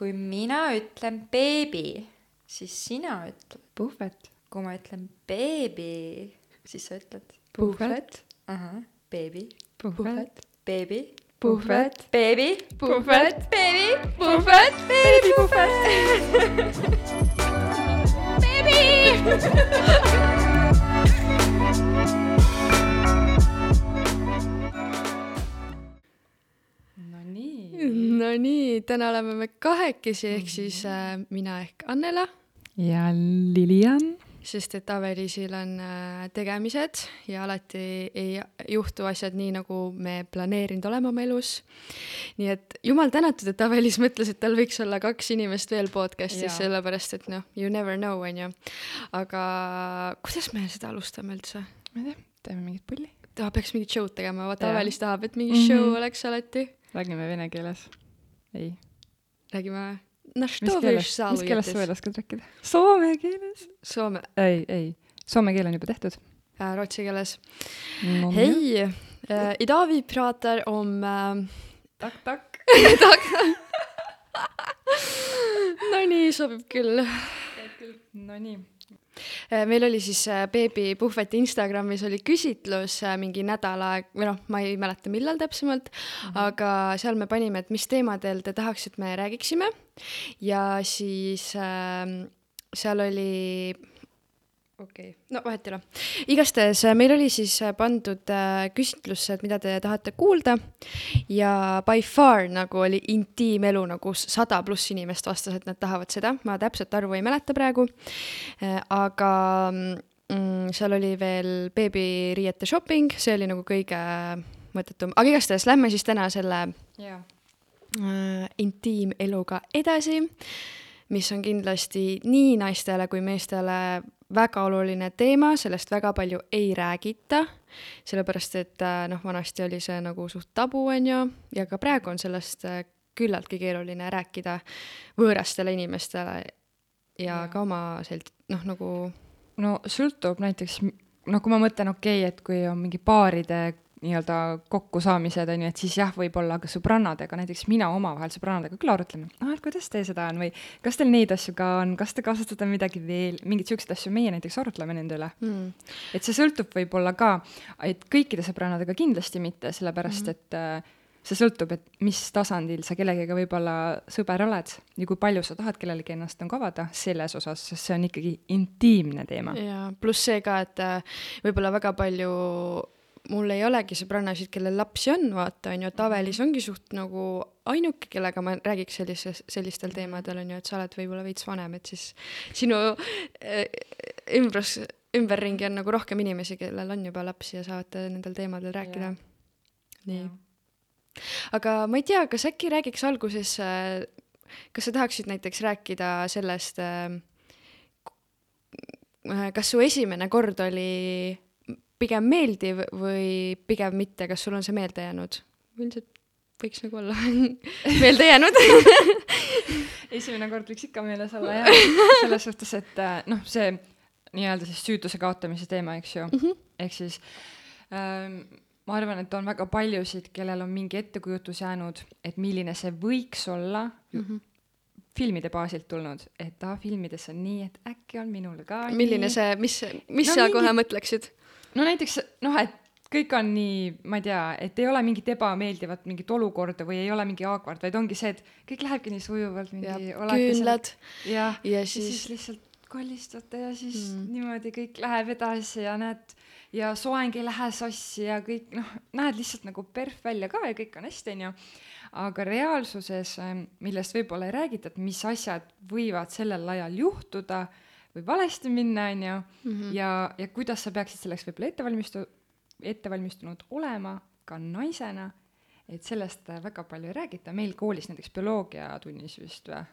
kui mina ütlen beebi, siis sina ütled. puhvet. kui ma ütlen beebi, siis sa ütled. puhvet. ahah, beebi, puhvet. beebi, puhvet. beebi, puhvet. beebi, puhvet. beebi, puhvet. Nonii. Nonii, täna oleme me kahekesi, ehk siis äh, mina ehk Annela, ja Lilian. sest et Aveliisil on äh, tegemised ja alati ei juhtu asjad nii, nagu me planeerinud oleme oma elus. nii et jumal tänatud, et Avelis mõtles, et tal võiks olla kaks inimest veel podcast'is, sellepärast et noh, you never know, on ju. aga kuidas me seda alustame üldse? ma ei tea, teeme mingit pulli. ta peaks mingit show'd tegema, vaata. Avelis tahab, et mingi show oleks alati. räägime vene keeles. ei. räägime mis keeles sa veel oskad rääkida? Soome keeles. Soome. ei, ei, soome keel on juba tehtud äh,. Rootsi keeles no,. hej eh, I dag vi pratar om äh,. tack, tack tack Nonii, sobib küll. Nonii eh,. meil oli siis eh, beebi puhveti Instagramis oli küsitlus eh, mingi nädal aeg või noh, ma ei mäleta, millal täpsemalt mm, -hmm. aga seal me panime, et mis teemadel te tahaksite, me räägiksime ja siis äh, seal oli okei okay., no vahet ei ole. igastahes äh, meil oli siis äh, pandud äh, küsitlusse, et mida te tahate kuulda ja by far nagu oli intiimelu nagu sada pluss inimest vastas, et nad tahavad seda, ma täpset arvu ei mäleta praegu. aga mm, seal oli veel beebiriiete shopping, see oli nagu kõige mõttetum, aga igastahes lähme siis täna selle jaa. äh, intiimeluga edasi, mis on kindlasti nii naistele kui meestele väga oluline teema, sellest väga palju ei räägita, sellepärast et äh, noh, vanasti oli see nagu suht tabu, on ju, ja ka praegu on sellest äh, küllaltki keeruline rääkida võõrastele inimestele ja, ja ka oma sel-, noh, nagu no sõltub näiteks, no kui ma mõtlen, okei okay,, et kui on mingi paaride nii-öelda kokkusaamised on ju, et siis jah, võib-olla ka sõbrannadega, näiteks mina omavahel sõbrannadega küll arutleme, ah, et kuidas teil seda on või kas teil neid asju ka on, kas te kasutate midagi veel, mingeid siukseid asju, meie näiteks arutleme nende üle. mm, et see sõltub võib-olla ka, et kõikide sõbrannadega kindlasti mitte, sellepärast mm -hmm. et äh, see sõltub, et mis tasandil sa kellegagi võib-olla sõber oled ja kui palju sa tahad kellelegi ennast nagu avada selles osas, sest see on ikkagi intiimne teema. ja pluss see ka, et äh, võib-olla väga palju mul ei olegi sõbrannasid, kellel lapsi on, vaata, on ju, et Avelis ongi suht nagu ainuke, kellega ma räägiks sellises, sellistel teemadel, on ju, et sa oled võib-olla veits vanem, et siis sinu äh, ümbrus, ümberringi on nagu rohkem inimesi, kellel on juba lapsi ja saavad nendel teemadel rääkida. nii. aga ma ei tea, kas äkki räägiks alguses, kas sa tahaksid näiteks rääkida sellest, kas su esimene kord oli pigem meeldiv või pigem mitte, kas sul on see meelde jäänud? üldiselt võiks nagu olla meelde jäänud. esimene kord võiks ikka meeles olla jah, selles suhtes, et äh, noh, see nii-öelda siis süütuse kaotamise teema, eks ju mm. -hmm., ehk siis ähm, ma arvan, et on väga paljusid, kellel on mingi ettekujutus jäänud, et milline see võiks olla mm. -hmm. filmide baasilt tulnud, et aa, filmides on nii, et äkki on minul ka milline nii. see, mis, mis No sa mingi- kohe mõtleksid? No näiteks noh, et kõik on nii, ma ei tea, et ei ole mingit ebameeldivat mingit olukorda või ei ole mingi awkward, vaid ongi see, et kõik lähebki nii sujuvalt, mingi küünlad ja ja siis, siis lihtsalt kallistate ja siis Mm. mm. niimoodi kõik läheb edasi ja näed ja soeng ei lähe sassi ja kõik noh, näed lihtsalt nagu perf välja ka ja kõik on hästi, onju. aga reaalsuses, millest võib-olla ei räägita, et mis asjad võivad sellel ajal juhtuda või valesti minna, onju, Mhm. ja, ja kuidas sa peaksid selleks võib-olla ette valmistu-, ette valmistunud olema ka naisena, et sellest väga palju ei räägita, meil koolis näiteks bioloogiatunnis vist või,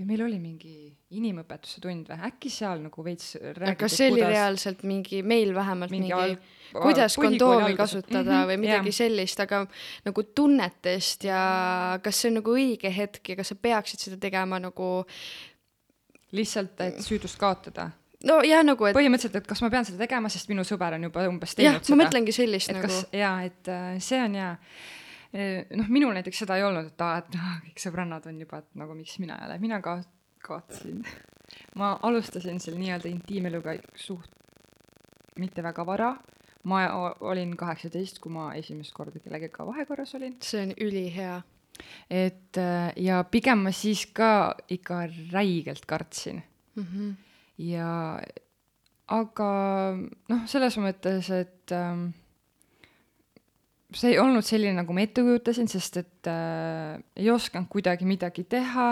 või meil oli mingi inimõpetuse tund või, äkki seal nagu veits räägiti, kas see oli reaalselt mingi, meil vähemalt mingi, mingi mingi kuidas kondoomi kasutada Mhm, või midagi jah. sellist, aga nagu tunnetest ja kas see on nagu õige hetk ja kas sa peaksid seda tegema nagu lihtsalt, et süütust kaotada. no ja nagu, et põhimõtteliselt, et kas ma pean seda tegema, sest minu sõber on juba umbes jah teinud, seda ma mõtlengi sellist et nagu jaa, et äh, see on jaa, noh, minul näiteks seda ei olnud, et aa, et ah, kõik sõbrannad on juba, et nagu miks mina ei ole, mina ka kaotasin. ma alustasin selle nii-öelda intiimeluga suht mitte väga vara. ma olin kaheksateist, kui ma esimest korda kellegagi vahekorras olin. see on ülihea. Et äh, ja pigem ma siis ka ikka räigelt kartsin Mhm. ja aga noh, selles mõttes, et ähm, see ei olnud selline, nagu ma ette kujutasin, sest et äh, ei osanud kuidagi midagi teha.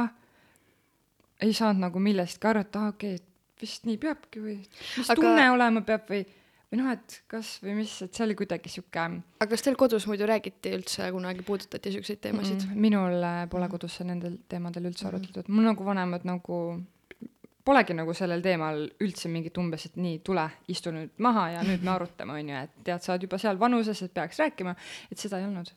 ei saanud nagu millestki aru, et aa okei okay,, vist nii peabki või mis aga... tunne olema peab või, või noh, et kas või mis, et see oli kuidagi sihuke aga kas teil kodus muidu räägiti üldse kunagi, puudutati siukseid teemasid? Mm, minul äh, pole kodus nendel teemadel üldse arutletud, mul nagu vanemad nagu polegi nagu sellel teemal üldse mingit umbes, et nii, tule, istu nüüd maha ja nüüd me arutame, on ju, et tead, sa oled juba seal vanuses, et peaks rääkima, et seda ei olnud.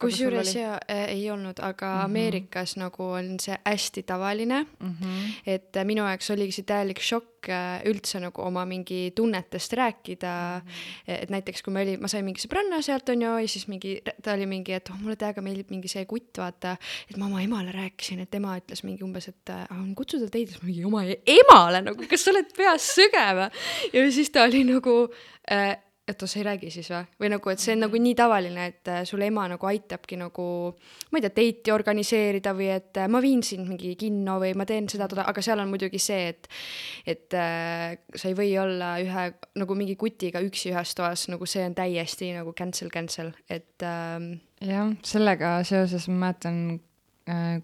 Kusjuures ja äh, ei olnud, aga mm -hmm. Ameerikas nagu on see hästi tavaline, mm. -hmm. et äh, minu jaoks oligi see täielik šokk äh, üldse nagu oma mingi tunnetest rääkida mm. -hmm. et näiteks kui ma olin, ma sain mingi sõbranna sealt onju ja siis mingi, ta oli mingi, et oh mulle täiega meeldib mingi see kutt, vaata. et ma oma emale rääkisin, et ema ütles mingi umbes, et äh, kutsuda teid, siis ma mingi oma e- emale nagu, kas sa oled peas sõge või? ja siis ta oli nagu äh, et oh, sa ei räägi siis või? või nagu, et see on nagu nii tavaline, et äh, sul ema nagu aitabki nagu, ma ei tea, date'i organiseerida või et äh, ma viin sind mingi kinno või ma teen seda, toda, aga seal on muidugi see, et et äh, sa ei või olla ühe nagu mingi kutiga üksi ühes toas, nagu see on täiesti nagu cancel, cancel, et ähm, jah, sellega seoses ma mäletan,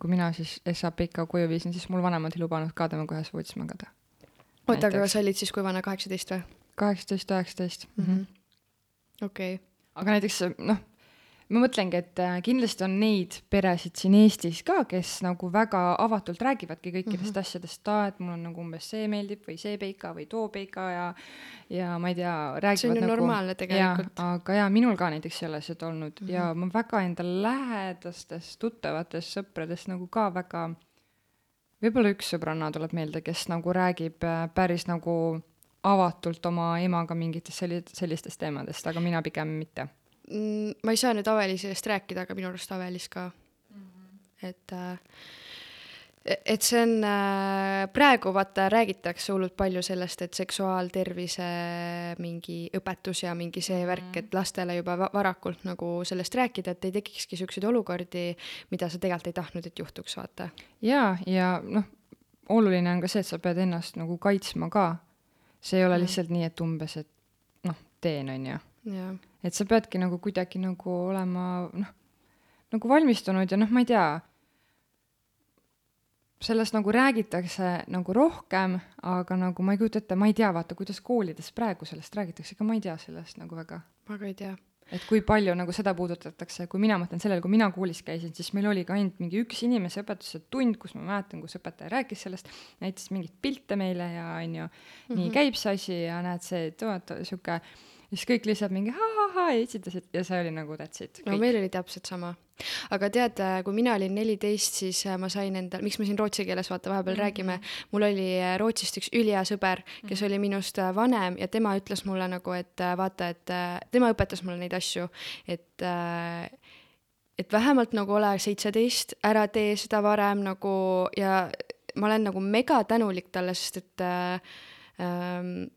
kui mina siis SAPK koju viisin, siis mul vanemad ei lubanud ka temaga ühes voodis magada. oota, aga sa olid siis kui vana, kaheksateist või? kaheksateist, üheksateist. Mhm. okei, aga näiteks noh, ma mõtlengi, et äh, kindlasti on neid peresid siin Eestis ka, kes nagu väga avatult räägivadki kõikidest mm -hmm. asjadest, aa, et mul on nagu umbes see meeldib või see peika või too peika ja ja ma ei tea, räägivad see on ju nagu normaalne tegelikult. aga jaa, minul ka näiteks ei ole seda olnud mm Mhm. -hmm. ja ma väga enda lähedastest tuttavatest sõpradest nagu ka väga, võib-olla üks sõbranna tuleb meelde, kes nagu räägib äh, päris nagu avatult oma emaga mingitest selli-, sellistest teemadest, aga mina pigem mitte. Mm, ma ei saa nüüd Avelise eest rääkida, aga minu arust Avelis ka mm. -hmm. et äh, et see on äh,, praegu vaata räägitakse hullult palju sellest, et seksuaaltervise mingi õpetus ja mingi see värk, et lastele juba va- varakult nagu sellest rääkida, et ei tekikski siukseid olukordi, mida sa tegelikult ei tahtnud, et juhtuks, vaata. jaa, ja noh, oluline on ka see, et sa pead ennast nagu kaitsma ka. See ei ole lihtsalt nii, et umbes, et noh, teen, on ju et sa peadki nagu kuidagi nagu olema noh, nagu valmistunud ja noh, ma ei tea, sellest nagu räägitakse nagu rohkem, aga nagu ma ei kujuta ette, ma ei tea, vaata, kuidas koolides praegu sellest räägitakse, ega ma ei tea sellest nagu väga. ma ka ei tea. Et kui palju nagu seda puudutatakse, kui mina mõtlen sellele, kui mina koolis käisin, siis meil oli ka ainult mingi üks inimeseõpetuse tund, kus ma mäletan, kus õpetaja rääkis sellest, näitas mingeid pilte meile ja onju, nii Mhm. käib see asi ja näed see, et vaata sihuke, siis kõik lihtsalt mingi ha-ha-ha ja itsitasid ja see oli nagu that's it. no meil oli täpselt sama. Aga tead, kui mina olin neliteist, siis äh, ma sain endal, miks me siin rootsi keeles vaata vahepeal mm -hmm. räägime, mul oli äh, Rootsist üks ülihea sõber, kes oli minust äh, vanem ja tema ütles mulle nagu, et äh, vaata, et äh, tema õpetas mulle neid asju, et äh, et vähemalt nagu ole seitseteist, ära tee seda varem nagu ja ma olen nagu mega tänulik talle, sest et äh, ähm,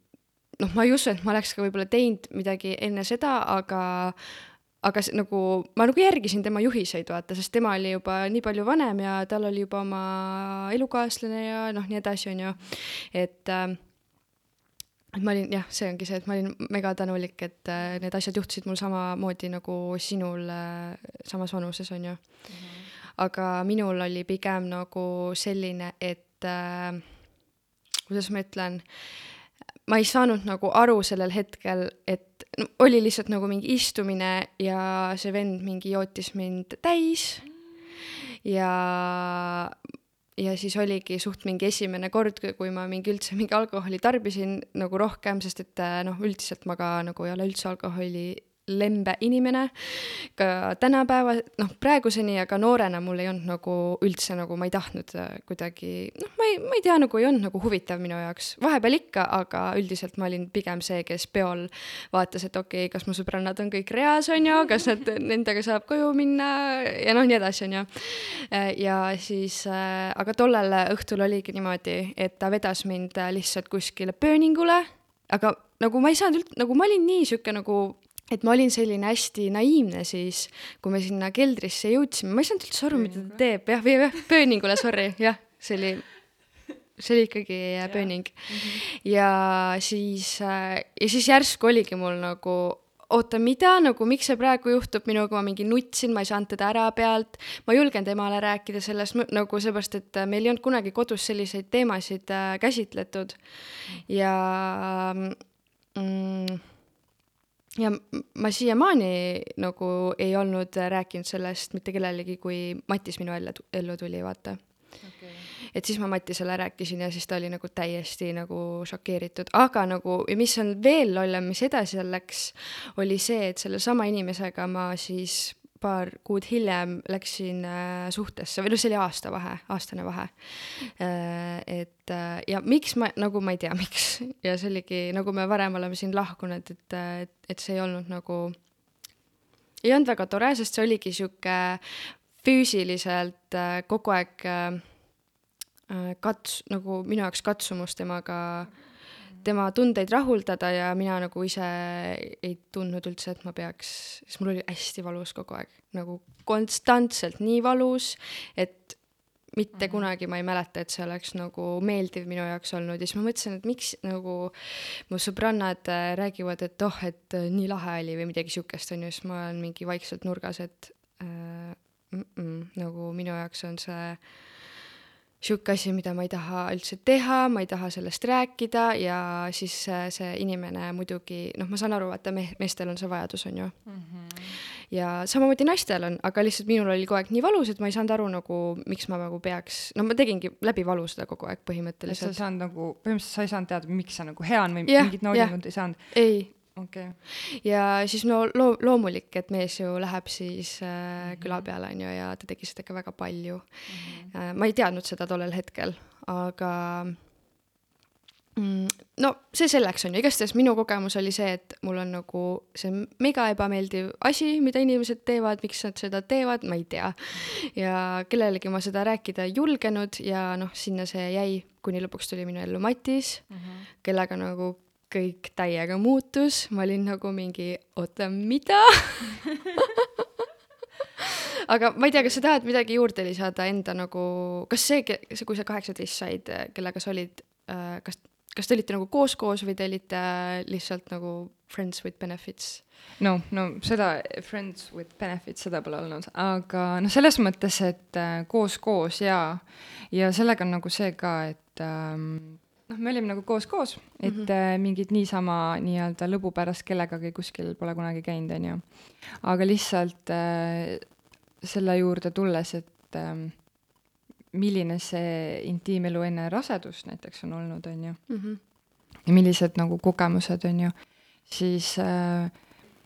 noh, ma ei usu, et ma oleks ka võib-olla teinud midagi enne seda, aga aga see, nagu ma nagu järgisin tema juhiseid, vaata, sest tema oli juba nii palju vanem ja tal oli juba oma elukaaslane ja noh, nii edasi, onju. et äh, et ma olin jah, see ongi see, et ma olin mega tänulik, et äh, need asjad juhtusid mul samamoodi nagu sinul äh, samas vanuses, onju. aga minul oli pigem nagu selline, et äh, kuidas ma ütlen, ma ei saanud nagu aru sellel hetkel, et no, oli lihtsalt nagu mingi istumine ja see vend mingi jootis mind täis. Ja ja siis oligi suht mingi esimene kord, kui ma mingi üldse mingi alkoholi tarbisin nagu rohkem, sest et noh, üldiselt ma ka nagu ei ole üldse alkoholi lembe inimene ka tänapäeva, noh, praeguseni ja ka noorena mul ei olnud nagu üldse nagu ma ei tahtnud äh, kuidagi, noh, ma ei, ma ei tea, nagu ei olnud nagu huvitav minu jaoks. vahepeal ikka, aga üldiselt ma olin pigem see, kes peol vaatas, et okei okay,, kas mu sõbrannad on kõik reas, on ju, kas nad, nendega saab koju minna ja noh, nii edasi, on ju. Äh, ja siis äh,, aga tollel õhtul oligi niimoodi, et ta vedas mind lihtsalt kuskile pööningule, aga nagu ma ei saanud üld-, nagu ma olin nii sihuke nagu et ma olin selline hästi naiivne siis, kui me sinna keldrisse jõudsime, ma ei saanud üldse aru, mida ta teeb, jah, või jah, pööningule, sorry, jah, see oli, see oli ikkagi pööning. ja siis, äh, ja siis järsku oligi mul nagu oota, mida, nagu miks see praegu juhtub minuga, ma mingi nutsin, ma ei saanud teda ära pealt, ma ei julgenud emale rääkida sellest nagu seepärast, et meil ei olnud kunagi kodus selliseid teemasid äh, käsitletud. Ja mm, ja ma siiamaani nagu ei olnud rääkinud sellest mitte kellelegi, kui Matis minu ellu, ellu tuli, vaata. Okay.. et siis ma Matisele rääkisin ja siis ta oli nagu täiesti nagu šokeeritud, aga nagu, ja mis on veel lollem, mis edasi läks, oli see, et sellesama inimesega ma siis paar kuud hiljem läksin äh, suhtesse või noh, see oli aasta vahe, aastane vahe äh,. et äh, ja miks ma, nagu ma ei tea, miks ja see oligi, nagu me varem oleme siin lahkunud, et, et, et see ei olnud nagu, ei olnud väga tore, sest see oligi sihuke füüsiliselt kogu aeg kats-, nagu minu jaoks katsumus temaga äh, tema tundeid rahuldada ja mina nagu ise ei tundnud üldse, et ma peaks, sest mul oli hästi valus kogu aeg, nagu konstantselt nii valus, et mitte mm -hmm. kunagi ma ei mäleta, et see oleks nagu meeldiv minu jaoks olnud ja siis ma mõtlesin, et miks nagu mu sõbrannad äh, räägivad, et oh, et äh, nii lahe oli või midagi siukest, on ju, siis ma olen mingi vaikselt nurgas, et äh, mm -mm, nagu minu jaoks on see äh, sihuke asi, mida ma ei taha üldse teha, ma ei taha sellest rääkida ja siis see inimene muidugi, noh, ma saan aru, vaata meh-, meestel on see vajadus, on ju mm. -hmm. ja samamoodi naistel on, aga lihtsalt minul oli kogu aeg nii valus, et ma ei saanud aru nagu, miks ma nagu peaks, no ma tegingi läbi valu seda kogu aeg põhimõtteliselt. sa ei saanud nagu, põhimõtteliselt sa ei saanud teada, miks sa nagu hea on või yeah, mingit naudingut ei saanud? ei okay.. ja siis no loo-, loomulik, et mees ju läheb siis äh, küla mhm. peale, on ju, ja ta tegi seda ikka väga palju mm. -hmm. Äh, ma ei teadnud seda tollel hetkel, aga mm, no see selleks on ju, igastahes minu kogemus oli see, et mul on nagu see mega ebameeldiv asi, mida inimesed teevad, miks nad seda teevad, ma ei tea. ja kellelegi ma seda rääkida ei julgenud ja noh, sinna see jäi, kuni lõpuks tuli minu ellu Matis mm, -hmm. kellega nagu kõik täiega muutus, ma olin nagu mingi, oota, mida? Aga ma ei tea, kas sa tahad midagi juurde lisada enda nagu, kas see, see, kui sa kaheksateist said, kellega sa olid, äh, kas, kas te olite nagu koos-koos või te olite lihtsalt nagu friends with benefits? no, no seda friends with benefits, seda pole olnud, aga noh, selles mõttes, et äh, jaa, ja sellega on nagu see ka, et ähm, noh, me olime nagu koos-koos, et mm -hmm. mingit niisama nii-öelda lõbu pärast kellegagi kuskil pole kunagi käinud, on ju. aga lihtsalt äh, selle juurde tulles, et äh, milline see intiimelu enne rasedust näiteks on olnud, on ju mm. -hmm. ja millised nagu kogemused, on ju, siis äh,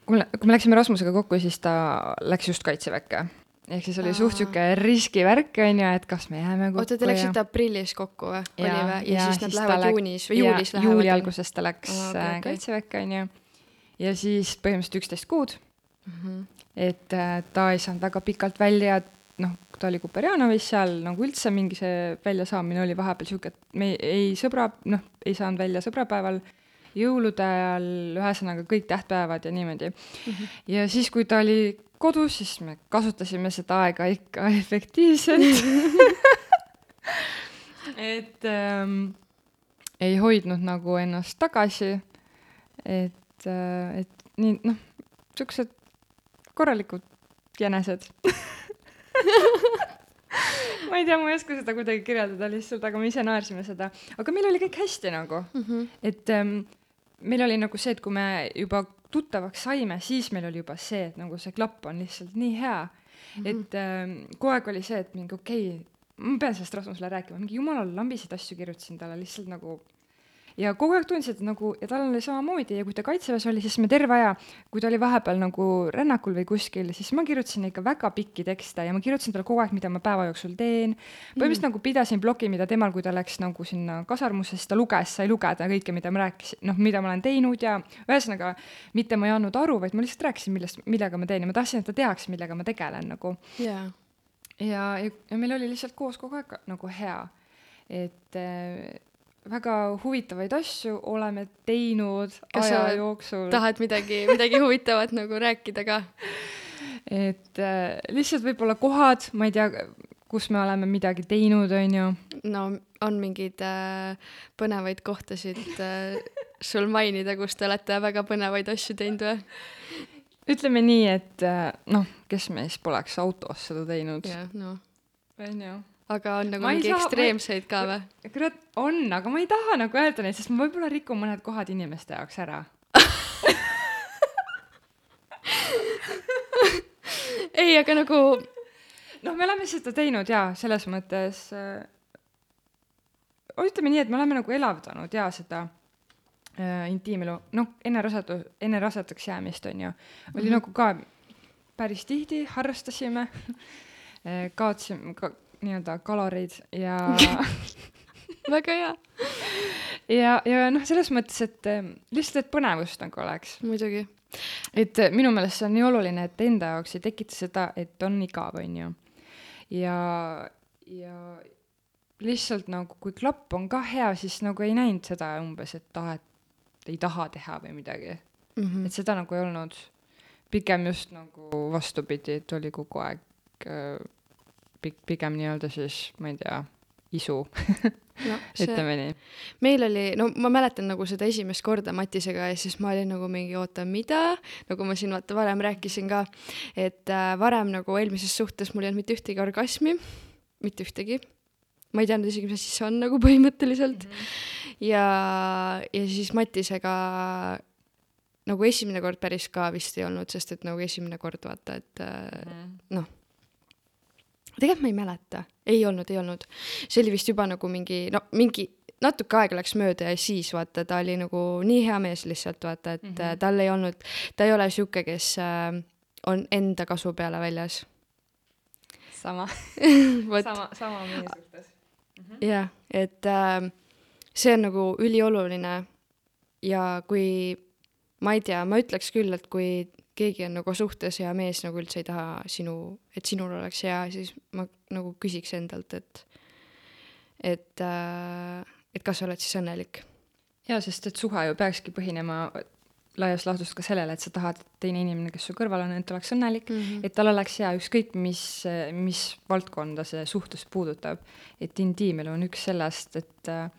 kui me, kui me läksime Rasmusega kokku, siis ta läks just kaitseväkke ehk siis oli Aa. suht sihuke riskivärk onju, et kas me jääme kokku. oota, te läksite ja... aprillis kokku või? oli või? ja, ja siis nad siis lähevad läk... juunis või juulis lähevad? juuli alguses ta läks Aa, okay, okay. kaitseväkke onju. ja siis põhimõtteliselt üksteist kuud mm. -hmm. et äh, ta ei saanud väga pikalt välja, noh, ta oli Kuperjanovis seal nagu üldse mingi see väljasaamine oli vahepeal sihuke, et me ei, ei sõbra, noh, ei saanud välja sõbrapäeval jõulude ajal, ühesõnaga kõik tähtpäevad ja niimoodi mm. -hmm. ja siis, kui ta oli kodus, siis me kasutasime seda aega ikka efektiivselt et ähm, ei hoidnud nagu ennast tagasi. et äh,, et nii noh, siuksed korralikud jänesed ma ei tea, ma ei oska seda kuidagi kirjeldada lihtsalt, aga me ise naersime seda, aga meil oli kõik hästi nagu mm, -hmm. et ähm, meil oli nagu see, et kui me juba tuttavaks saime, siis meil oli juba see, et nagu see klapp on lihtsalt nii hea mm. -hmm. et äh, kogu aeg oli see, et mingi okei okay,, ma pean sellest Rasmusele rääkima, mingi jumala lambiseid asju kirjutasin talle lihtsalt nagu ja kogu aeg tundsin, et nagu ja tal oli samamoodi ja kui ta kaitseväes oli, siis me terve aja, kui ta oli vahepeal nagu rännakul või kuskil, siis ma kirjutasin ikka väga pikki tekste ja ma kirjutasin talle kogu aeg, mida ma päeva jooksul teen. põhimõtteliselt mm. nagu pidasin ploki, mida temal, kui ta läks nagu sinna kasarmusse, siis ta luges, sai lugeda kõike, mida ma rääkisin, noh, mida ma olen teinud ja ühesõnaga mitte ma ei andnud aru, vaid ma lihtsalt rääkisin, millest, millega ma teen ja ma tahtsin, et ta teaks, millega ma tegelen nagu jaa ja, ja, ja meil oli lihtsalt koos kogu aeg nagu hea, et äh, väga huvitavaid asju oleme teinud Kas aja jooksul. tahad midagi, midagi huvitavat nagu rääkida ka? et äh, lihtsalt võib-olla kohad, ma ei tea, kus me oleme midagi teinud, on ju. no on mingeid äh, põnevaid kohtasid äh, sul mainida, kus te olete väga põnevaid asju teinud või? ütleme nii, et äh, noh, kes meist poleks autos seda teinud, jah, noh. on ju. Aga on nagu Ma mingi saa- ma ei- ekstreemseid ka või? kurat, on, aga ma ei taha nagu öelda neid, sest ma võib-olla rikun mõned kohad inimeste jaoks ära. ei, aga nagu noh, me oleme seda teinud jaa, selles mõttes äh, ütleme nii, et me oleme nagu elavdanud jaa seda äh, intiimelu, noh, enne rasatu-, enne rasedaks jäämist, on ju, oli mm. -hmm. nagu ka päris tihti harrastasime äh, kaotasime ka nii-öelda kaloreid ja väga hea, ja, ja noh, selles mõttes, et äh, lihtsalt, et põnevust nagu oleks. muidugi. et äh, minu meelest see on nii oluline, et enda jaoks ei tekita seda, et on igav, on ju. ja, ja lihtsalt nagu, kui klapp on ka hea, siis nagu ei näinud seda umbes, et ah, et ei taha teha või midagi. Mm -hmm. et seda nagu ei olnud. pigem just nagu vastupidi, et oli kogu aeg äh, pigem nii-öelda siis, ma ei tea, isu, no, see, ütleme nii. meil oli, no ma mäletan nagu seda esimest korda Matisega ja siis ma olin nagu mingi oota, mida, nagu ma siin vaata varem rääkisin ka, et äh, varem nagu eelmises suhtes mul ei olnud mitte ühtegi orgasmi, mitte ühtegi. ma ei teadnud isegi, mis asi see on nagu põhimõtteliselt mm. -hmm. ja, ja siis Matisega nagu esimene kord päris ka vist ei olnud, sest et nagu esimene kord vaata, et äh, tegelikult ma ei mäleta, ei olnud, ei olnud. see oli vist juba nagu mingi, no mingi natuke aega läks mööda ja siis vaata, ta oli nagu nii hea mees lihtsalt vaata, et mm. -hmm. tal ei olnud, ta ei ole sihuke, kes äh, on enda kasu peale väljas. sama, sama, sama meie suhtes. jah, et äh, see on nagu ülioluline ja kui ma ei tea, ma ütleks küll, et kui keegi on nagu suhtes ja mees nagu üldse ei taha sinu, et sinul oleks hea, siis ma nagu küsiks endalt, et et äh, et kas sa oled siis õnnelik. jaa, sest et suhe ju peakski põhinema laias laastus ka sellele, et sa tahad, et teine inimene, kes su kõrval on, et oleks õnnelik mm, -hmm. et tal oleks hea, ükskõik mis, mis valdkonda see suhtlus puudutab. et intiimelu on üks sellest, et äh,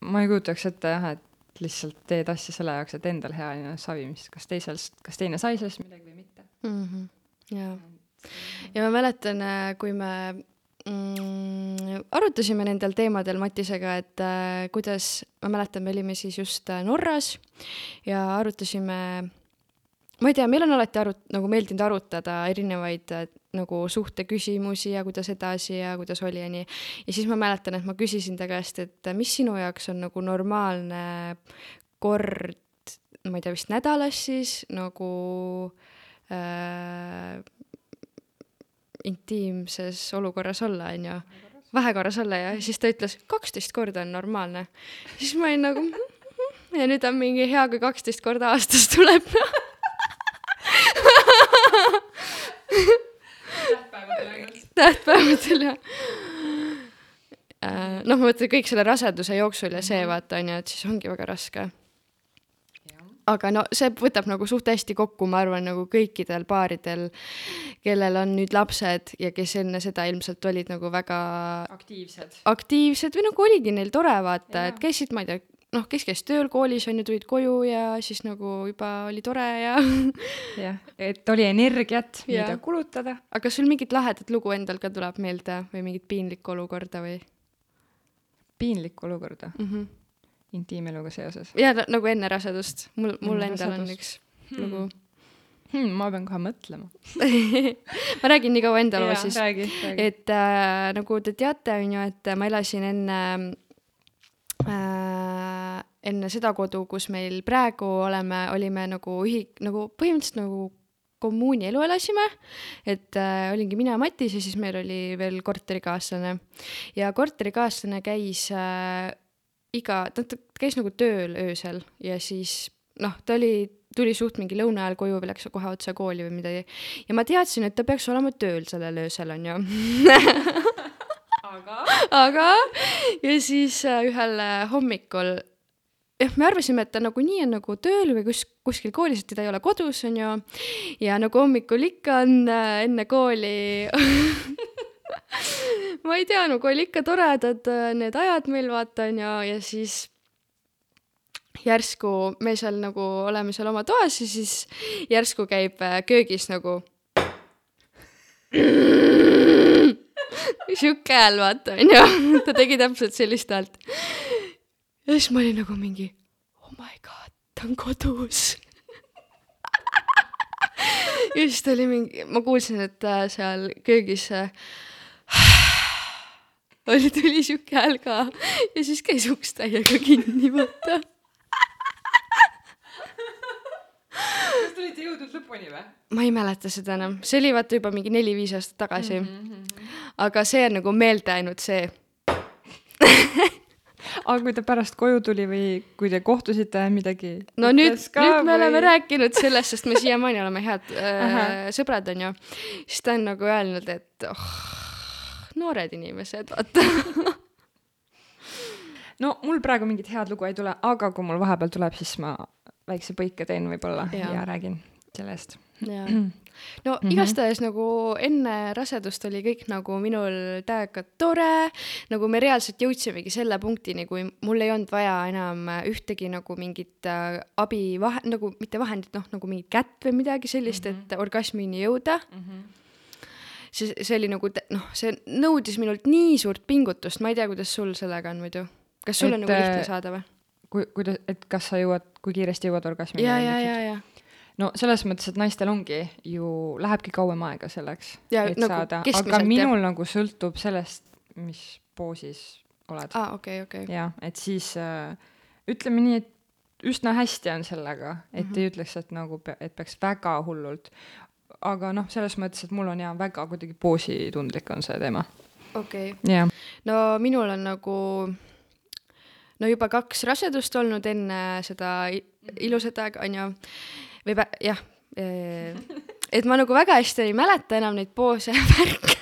ma ei kujutaks ette jah, et lihtsalt teed asja selle jaoks, et endal hea ja savi, mis, kas teisel, kas teine sai sellest midagi või mitte. mm. -hmm. jaa. ja ma mäletan, kui me mm, arutasime nendel teemadel Matisega, et äh, kuidas, ma mäletan, me olime siis just äh, Norras ja arutasime, ma ei tea, meil on alati arut-, nagu meeldinud arutada erinevaid äh, nagu suhteküsimusi ja kuidas edasi ja kuidas oli ja nii. ja siis ma mäletan, et ma küsisin ta käest, et mis sinu jaoks on nagu normaalne kord, ma ei tea, vist nädalas siis nagu äh, intiimses olukorras olla, on ju. vahekorras olla ja siis ta ütles, kaksteist korda on normaalne. siis ma olin nagu ja nüüd on mingi hea, kui kaksteist korda aastas tuleb tähtpäevadel jah äh, noh, ma mõtlen kõik selle raseduse jooksul ja see vaata on ju, et siis ongi väga raske. aga no see võtab nagu suht hästi kokku, ma arvan, nagu kõikidel paaridel, kellel on nüüd lapsed ja kes enne seda ilmselt olid nagu väga aktiivsed. aktiivsed või nagu oligi neil tore vaata, et käisid, ma ei tea, noh, kes käis tööl, koolis on ju, tulid koju ja siis nagu juba oli tore ja jah, et oli energiat, Jaa. mida kulutada. aga kas sul mingit lahedat lugu endal ka tuleb meelde või mingit piinlikku olukorda või piinlikku olukorda mm? -hmm. intiimeluga seoses ja na- nagu enne rasedust, mul, mul Enne endal on rasedust. üks lugu hmm,. ma pean kohe mõtlema. ma räägin nii kaua enda loo siis. et äh, nagu te teate, on ju, et ma elasin enne äh, enne seda kodu, kus meil praegu oleme, olime nagu ühi-, nagu põhimõtteliselt nagu kommuuni elu elasime, et äh, olingi mina ja Matis ja siis meil oli veel korterikaaslane. ja korterikaaslane käis äh, iga, ta käis nagu tööl öösel ja siis noh, ta oli, tuli suht mingi lõuna ajal koju või läks kohe otse kooli või midagi. ja ma teadsin, et ta peaks olema tööl sellel öösel, on ju aga aga, ja siis äh, ühel äh, hommikul jah, me arvasime, et ta nagunii on nagu tööl või kus, kuskil koolis, et teda ei ole kodus, on ju. ja nagu hommikul ikka on äh, enne kooli ma ei tea, nagu oli ikka toredad äh, need ajad meil, vaata, on ju, ja siis järsku me seal nagu oleme seal oma toas ja siis järsku käib äh, köögis nagu sihuke hääl, vaata, onju. ta tegi täpselt sellist häält. Ja siis ma olin nagu mingi, oh my god, ta on kodus ja siis ta oli mingi, ma kuulsin, et äh, seal köögis äh, oli, tuli sihuke hääl ka ja siis käis uks täiega kinni, vaata. kas te olite jõudnud lõpuni või? ma ei mäleta seda enam, see oli vaata juba mingi neli-viis aastat tagasi mm. -hmm. aga see on nagu meelde jäänud see. aga kui ta pärast koju tuli või kui te kohtusite midagi? no nüüd, nüüd me või... oleme rääkinud sellest, sest me siiamaani oleme head äh, sõbrad, onju. siis ta on nagu öelnud, et oh, noored inimesed, vaata no mul praegu mingit head lugu ei tule, aga kui mul vahepeal tuleb, siis ma väikse põike teen võib-olla ja, ja räägin sellest. no mm -hmm. igastahes nagu enne rasedust oli kõik nagu minul täiega tore, nagu me reaalselt jõudsimegi selle punktini, kui mul ei olnud vaja enam ühtegi nagu mingit äh, abi, nagu mitte vahendit, noh, nagu mingit kätt või midagi sellist mm, -hmm. et orgasmini jõuda mm. -hmm see, see oli nagu noh, see nõudis minult nii suurt pingutust, ma ei tea, kuidas sul sellega on muidu. kas sul et, on nagu lihtne äh, saada või? kui, kuidas, et kas sa jõuad, kui kiiresti jõuad orgasmini? ja, ja, ja, ja no selles mõttes, et naistel ongi ju, lähebki kauem aega selleks, et nagu saada, aga minul jah. nagu sõltub sellest, mis poosis oled. aa, okei, okei. jah, et siis äh, ütleme nii, et üsna hästi on sellega, et mm -hmm. ei ütleks, et nagu, et peaks väga hullult. aga noh, selles mõttes, et mul on jaa, väga kuidagi poositundlik on see teema. okei okay.. jah. no minul on nagu no juba kaks rasedust olnud enne seda ilusat aega, on ju, või jah, et ma nagu väga hästi ei mäleta enam neid poose ja värke.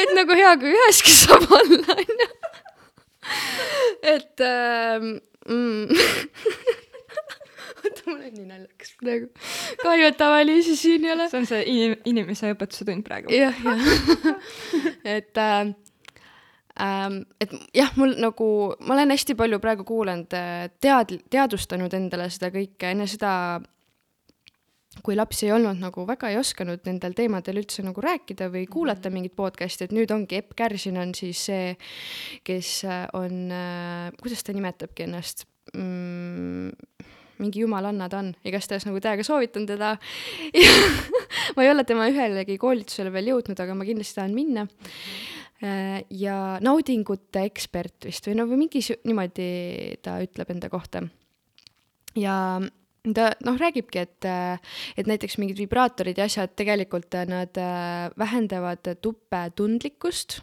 et nagu hea, kui üheski saab olla, on ju. et ähm, mm. oota, mul on nii naljakas praegu. kahju, et tavalisi siin ei ole. see on see inim-, inimese õpetuse tund praegu. jah, jah. et äh, ähm,. et jah, mul nagu, ma olen hästi palju praegu kuulanud, äh, tead-, teadvustanud endale seda kõike enne seda, kui lapsi ei olnud, nagu väga ei osanud nendel teemadel üldse nagu rääkida või kuulata mingit podcast'i, et nüüd ongi Epp Kärsin on siis see, kes äh, on äh,, kuidas ta nimetabki ennast mm,? mingi jumalanna ta on, igastahes nagu täiega soovitan teda ma ei ole tema ühelegi koolitusele veel jõudnud, aga ma kindlasti tahan minna Äh, ja naudingute ekspert vist või no või mingi niimoodi ta ütleb enda kohta. ja ta noh, räägibki, et, et näiteks mingid vibraatorid ja asjad tegelikult nad äh, vähendavad tuppe tundlikkust,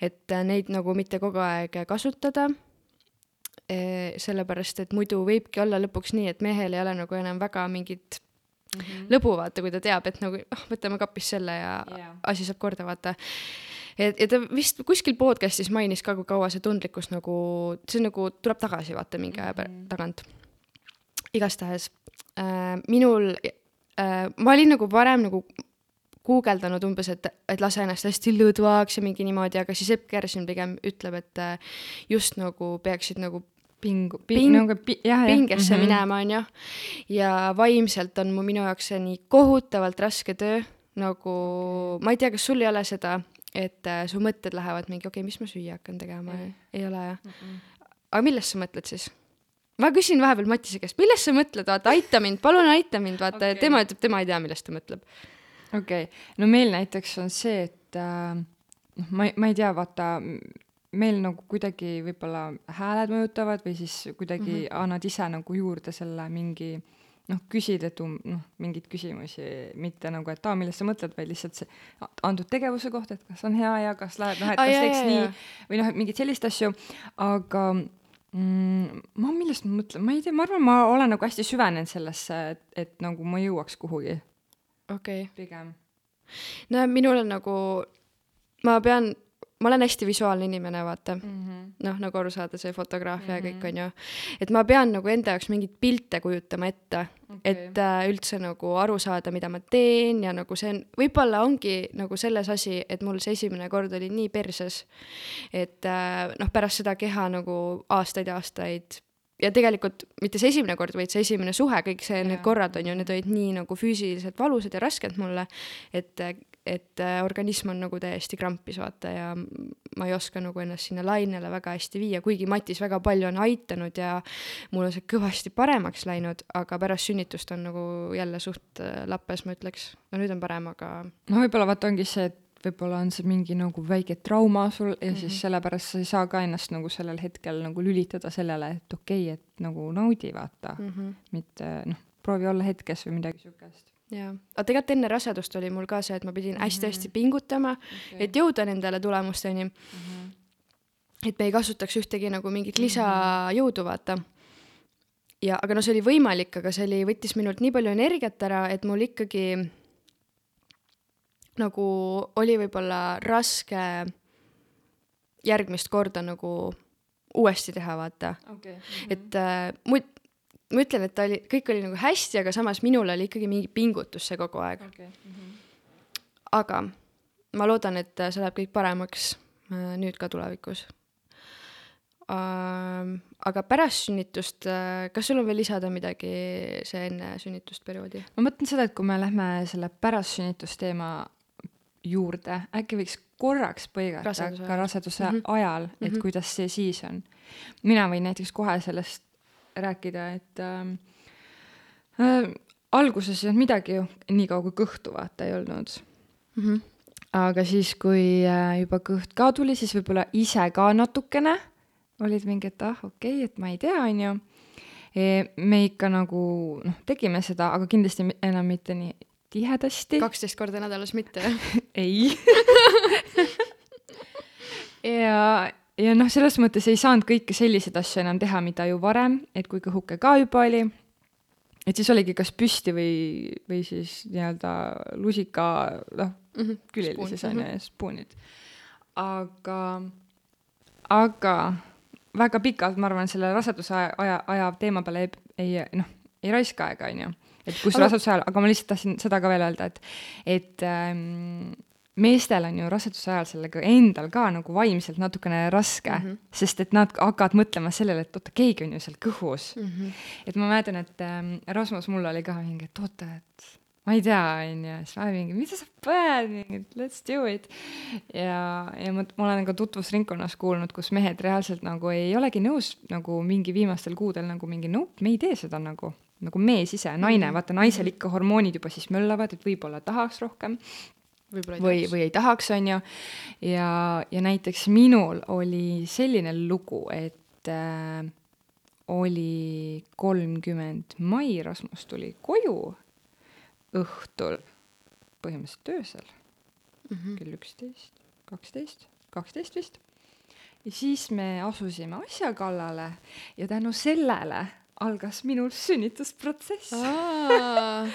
et neid nagu mitte kogu aeg kasutada e, sellepärast, et muidu võibki olla lõpuks nii, et mehel ei ole nagu enam väga mingit mm -hmm. lõbu, vaata, kui ta teab, et nagu oh, võtame kapist selle ja yeah. asi saab korda, vaata et, ja ta vist kuskil podcast'is mainis ka, kui kaua see tundlikkus nagu, see nagu tuleb tagasi, vaata mingi aja mm -hmm. tagant. Igastahes äh, minul äh,, ma olin nagu varem nagu guugeldanud umbes, et, et lase ennast hästi lõdvaks ja mingi niimoodi, aga siis Epp Kärsin pigem ütleb, et äh, just nagu peaksid nagu pingu ping, nagu pi, jah, pingesse mm -hmm. minema, onju. ja vaimselt on mu minu jaoks see nii kohutavalt raske töö, nagu ma ei tea, kas sul ei ole seda et äh, su mõtted lähevad mingi, okei okay,, mis ma süüa hakkan tegema mm., ei ole jah mm? -mm. aga millest sa mõtled siis? Ma küsin vahepeal Matise käest, millest sa mõtled, vaata, aita mind, palun aita mind, vaata okay., tema ütleb, tema ei tea, millest ta mõtleb. okei okay., no meil näiteks on see, et äh, noh äh,, ma ei, ma ei tea, vaata, meil nagu kuidagi võib-olla hääled mõjutavad või siis kuidagi mm -hmm. annad ise nagu juurde selle mingi noh, küsid, et um, noh, mingeid küsimusi, mitte nagu, et aa, millest sa mõtled, vaid lihtsalt see antud tegevuse kohta, et kas on hea ja kas läheb, noh, et kas teeks nii või noh, et mingeid selliseid asju, aga mm, ma, millest ma mõtlen, ma ei tea, ma arvan, ma olen nagu hästi süvenenud sellesse, et, et nagu ma jõuaks kuhugi okei okay.. pigem no minul on nagu, ma pean, ma olen hästi visuaalne inimene, vaata. mm. -hmm. noh, nagu aru saada, see fotograafia mm -hmm. ja Mhm. kõik, on ju. et ma pean nagu enda jaoks mingeid pilte kujutama ette okay., et äh, üldse nagu aru saada, mida ma teen ja nagu see on, võib-olla ongi nagu selles asi, et mul see esimene kord oli nii perses, et äh, noh, pärast seda keha nagu aastaid ja aastaid ja tegelikult mitte see esimene kord, vaid see esimene suhe, kõik see, need korrad on ju, need olid nii nagu füüsiliselt valusad ja rasked mulle, et, et äh, organism on nagu täiesti krampis, vaata, ja ma ei oska nagu ennast sinna lainele väga hästi viia, kuigi Matis väga palju on aitanud ja mul on see kõvasti paremaks läinud, aga pärast sünnitust on nagu jälle suht äh, lappes, ma ütleks. no nüüd on parem, aga no võib-olla vaata ongi see, et võib-olla on see mingi nagu väike trauma sul ja mm -hmm. siis sellepärast sa ei saa ka ennast nagu sellel hetkel nagu lülitada sellele, et okei okay,, et nagu naudi, vaata mm -hmm. mitte noh, proovi olla hetkes või midagi siukest jaa, aga tegelikult enne rasedust oli mul ka see, et ma pidin hästi-hästi pingutama okay., et jõuda nendele tulemusteni mm. -hmm. et me ei kasutaks ühtegi nagu mingit lisajõudu, vaata. ja, aga no see oli võimalik, aga see oli, võttis minult nii palju energiat ära, et mul ikkagi nagu oli võib-olla raske järgmist korda nagu uuesti teha, vaata okay.. et äh, mu, ma ütlen, et ta oli, kõik oli nagu hästi, aga samas minul oli ikkagi mingi pingutus see kogu aeg. okay.. aga ma loodan, et see läheb kõik paremaks äh, nüüd ka tulevikus ähm,. aga pärast sünnitust äh,, kas sul on veel lisada midagi see enne sünnitust perioodi? ma mõtlen seda, et kui me lähme selle pärast-sünnitusteema juurde, äkki võiks korraks põigata Raseduse ka ajal. raseduse Mhm. mm -hmm. ajal, et mm Mhm. -hmm. kuidas see siis on. mina võin näiteks kohe sellest rääkida, et äh, alguses ei olnud midagi ju, niikaua kui kõhtu vaata ei olnud. Mhm. aga siis, kui äh, juba kõht ka tuli, siis võib-olla ise ka natukene olid mingi, et ah, okei okay,, et ma ei tea, onju. me ikka nagu noh, tegime seda, aga kindlasti enam mitte nii tihedasti. kaksteist korda nädalas mitte. ei. ja, ja noh, selles mõttes ei saanud kõike selliseid asju enam teha, mida ju varem, et kui kõhuke ka juba oli, et siis oligi kas püsti või, või siis nii-öelda lusika, noh, külili Spoon, siis on ju spoonid. aga, aga väga pikalt, ma arvan, selle raseduse aja, aja, aja teema peale ei, ei noh, ei raiska aega, on ju. et kui sul Aga- raseduse ajal, aga ma lihtsalt tahtsin seda ka veel öelda, et, et ähm, meestel on ju raseduse ajal sellega endal ka nagu vaimselt natukene raske mm, Mhm. -hmm. sest et nad hakkavad mõtlema sellele, et oota, keegi on ju seal kõhus mm. Mhm. et ma mäletan, et ähm, Rasmus mul oli ka mingi, et oota, et ma ei tea, onju, siis ma mingi, mida sa paned, mingi let's do it. ja, ja ma, ma olen ka tutvusringkonnas kuulnud, kus mehed reaalselt nagu ei olegi nõus nagu mingi viimastel kuudel nagu mingi nope, me ei tee seda nagu, nagu mees ise, naine, vaata naisel ikka hormoonid juba siis möllavad, et võib-olla tahaks rohkem või, või ei tahaks, on ju. ja, ja näiteks minul oli selline lugu, et äh, oli kolmkümmend mai, Rasmus tuli koju õhtul, põhimõtteliselt öösel mm. -hmm. kell üksteist, kaksteist, kaksteist vist. ja siis me asusime asja kallale ja tänu sellele algas minul sünnitusprotsess aga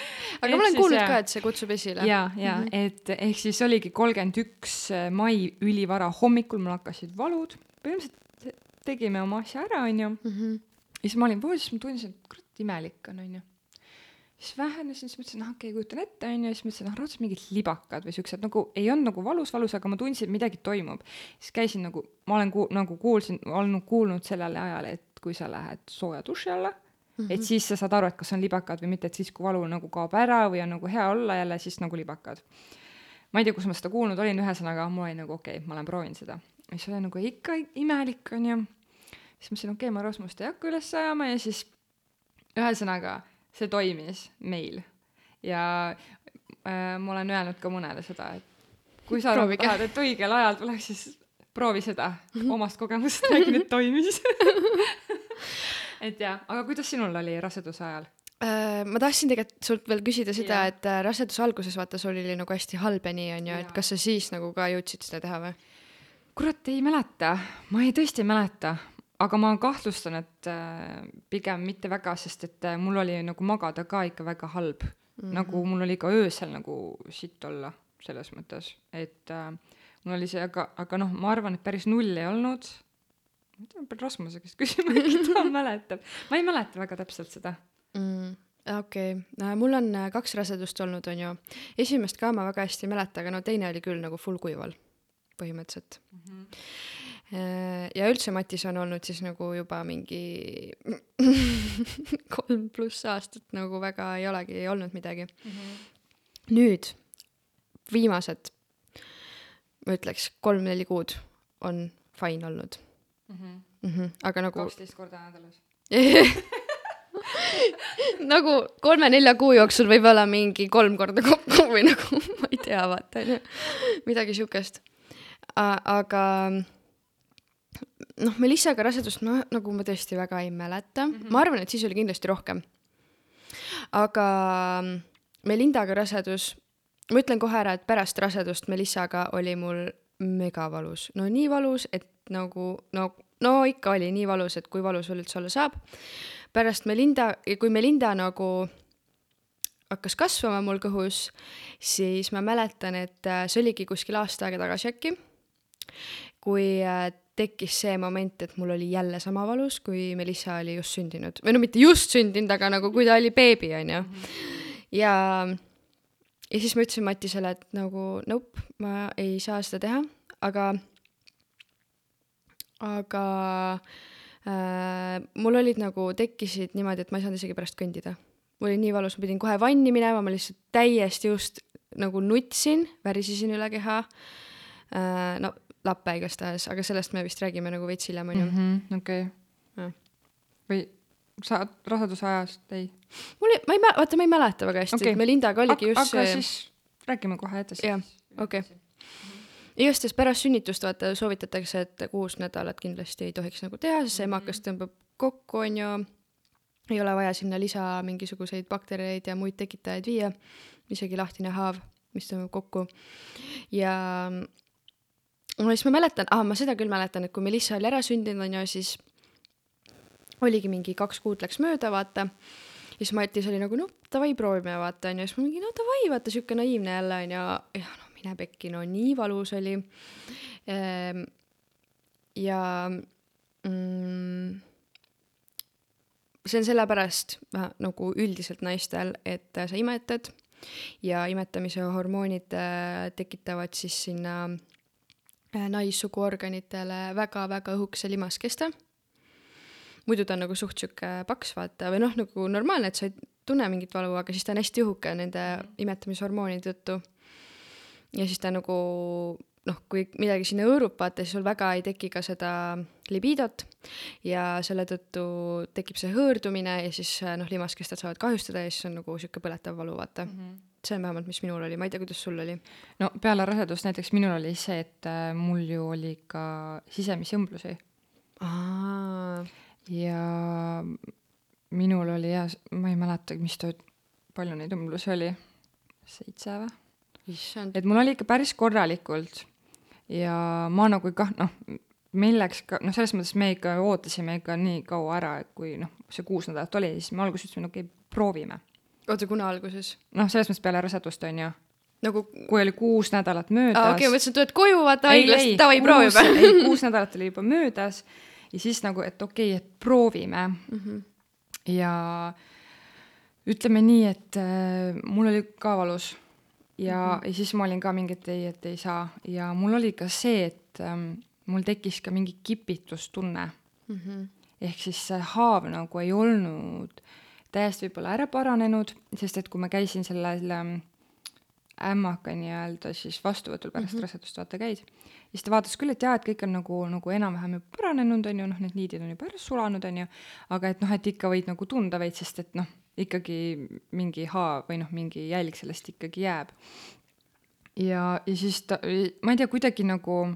Et ma olen siis kuulnud ka, et see kutsub esile. ja, ja mm, -hmm. et ehk siis oligi kolmkümmend üks mai ülivara hommikul mul hakkasid valud, põhimõtteliselt tegime oma asja ära, onju. Mhm. ja siis ma olin voodis, ma tundsin, et kurat imelik on, onju. siis vähenesin, siis mõtlesin, noh okei okay,, kujutan ette, onju, siis mõtlesin, noh raudselt mingid libakad või siuksed nagu ei olnud nagu valus, valus, aga ma tundsin, et midagi toimub. siis käisin nagu, ma olen ku-, nagu kuulsin, olnud kuulnud sellele ajale, et kui sa lähed sooja duši alla mm, -hmm. et siis sa saad aru, et kas on libakad või mitte, et siis, kui valu nagu kaob ära või on nagu hea olla jälle, siis nagu libakad. ma ei tea, kus ma seda kuulnud olin, ühesõnaga mul oli nagu okei okay,, ma olen proovinud seda. siis oli nagu ikka imelik onju. siis mõtlesin, okei okay,, ma Rasmust ei hakka üles ajama ja siis ühesõnaga see toimis meil ja äh, ma olen öelnud ka mõnele seda, et kui sa tahad, et õigel ajal tuleks, siis proovi seda omast kogemusest räägi nüüd toimis et jah, aga kuidas sinul oli raseduse ajal? Äh, ma tahtsin tegelikult sult veel küsida seda, et äh, raseduse alguses vaata, sul oli nagu hästi halb ja nii onju, et Jaa. kas sa siis nagu ka jõudsid seda teha või? kurat, ei mäleta, ma ei tõesti ei mäleta, aga ma kahtlustan, et äh, pigem mitte väga, sest et mul oli nagu magada ka ikka väga halb mm. -hmm. nagu mul oli ka öösel nagu sitt olla selles mõttes, et äh, mul oli see, aga, aga noh, ma arvan, et päris null ei olnud. ma ei tea, pean Rasmuse käest küsima, äkki ta mäletab. ma ei mäleta väga täpselt seda. mm, okei okay., mul on äh, kaks rasedust olnud, on ju. esimest ka ma väga hästi ei mäleta, aga no teine oli küll nagu full kuival, põhimõtteliselt mm. -hmm. ja üldse Matis on olnud siis nagu juba mingi kolm pluss aastat nagu väga ei olegi olnud midagi mm. -hmm. nüüd viimased, ma ütleks kolm-neli kuud on fine olnud mm. -hmm. aga nagu kaksteist korda nädalas. nagu kolme-nelja kuu jooksul võib-olla mingi kolm korda kokku või nagu ma ei tea, vaata onju, midagi siukest. aga noh, Melissaga rasedust ma nagu ma tõesti väga ei mäleta mm, -hmm. ma arvan, et siis oli kindlasti rohkem. aga Melindaga rasedus, ma ütlen kohe ära, et pärast rasedust Melissaga oli mul megavalus, no nii valus, et nagu no, no ikka oli nii valus, et kui valus veel üldse olla saab. Pärast Melinda, kui Melinda nagu hakkas kasvama mul kõhus, siis ma mäletan, et äh, see oligi kuskil aasta aega tagasi äkki, kui äh, tekkis see moment, et mul oli jälle sama valus, kui Melissa oli just sündinud. Või no mitte just sündinud, aga nagu kui ta oli beebi, onju. ja, ja siis ma ütlesin Matisele, et nagu nope, ma ei saa seda teha, aga, aga äh, mul olid nagu, tekkisid niimoodi, et ma ei saanud isegi pärast kõndida. mul oli nii valus, ma pidin kohe vanni minema, ma lihtsalt täiesti just nagu nutsin, värisesin üle keha äh,. no lappe igastahes, aga sellest me vist räägime nagu veits hiljem, onju. Mhm, okei. Või sa raseduse ajast ei? mul ei, ma ei mä-, vaata, ma ei mäleta väga hästi okay., et Melindaga oligi just aga see siis räägime kohe edasi. jah, okei okay. igastahes pärast sünnitust vaata soovitatakse, et kuus nädalat kindlasti ei tohiks nagu teha, sest see emakas tõmbab kokku, onju. ei ole vaja sinna lisa mingisuguseid baktereid ja muid tekitajaid viia, isegi lahtine haav, mis tõmbab kokku. ja no siis ma mäletan, ah ma seda küll mäletan, et kui Melissa oli ära sündinud, onju, siis oligi mingi kaks kuud läks mööda, vaata. ja siis Matis oli nagu, noh, davai, proovime, vaata, onju, siis ma mingi, no davai, vaata, sihuke naiivne jälle, onju. jah, no mine pekki, no nii valus oli. ja mm, see on sellepärast äh, nagu üldiselt naistel, et sa imetad ja imetamise hormoonid äh, tekitavad siis sinna äh, naissuguorganitele väga-väga õhukese limaskeste muidu ta on nagu suht sihuke paks, vaata, või noh, nagu normaalne, et sa ei tunne mingit valu, aga siis ta on hästi õhuke nende imetamishormoonide tõttu. ja siis ta nagu noh, kui midagi sinna hõõrub, vaata, siis sul väga ei teki ka seda libidot ja selle tõttu tekib see hõõrdumine ja siis noh, limaskested saavad kahjustada ja siis on nagu sihuke põletav valu, vaata mm. -hmm. see on vähemalt, mis minul oli, ma ei tea, kuidas sul oli. no peale rasedust näiteks minul oli see, et äh, mul ju oli ka sisemisi õmblusi ja minul oli jah, ma ei mäleta, mis ta, palju neid õmblusi oli, seitse või? et mul oli ikka päris korralikult ja ma nagu ei kah-, noh, meil läks ka, noh, selles mõttes me ikka ootasime ikka nii kaua ära, et kui noh, see kuus nädalat oli, siis me alguses ütlesime, okei okay,, proovime. oota, kuna alguses? noh, selles mõttes peale rasedust, on ju. nagu kui oli kuus nädalat möödas. aa, okei okay,, ma mõtlesin, et tuled koju, vaata haiglast, davai, proovime. ei, kuus nädalat oli juba möödas ja siis nagu, et okei okay,, et proovime mm. -hmm. ja ütleme nii, et äh, mul oli ka valus ja mm, -hmm. ja siis ma olin ka mingi, et ei, et ei saa ja mul oli ka see, et ähm, mul tekkis ka mingi kipitustunne mm. -hmm. ehk siis see haav nagu ei olnud täiesti võib-olla ära paranenud, sest et kui ma käisin sellel ämmaka nii-öelda siis vastuvõtul pärast mm -hmm. rasedust vaata käid, siis ta vaatas küll, et jaa, et kõik on nagu, nagu enam-vähem juba paranenud, on ju, noh, need niidid on juba ära sulanud, on ju, aga et noh, et ikka võid nagu tunda veits, sest et noh, ikkagi mingi haav või noh, mingi jälg sellest ikkagi jääb. ja, ja siis ta, ma ei tea, kuidagi nagu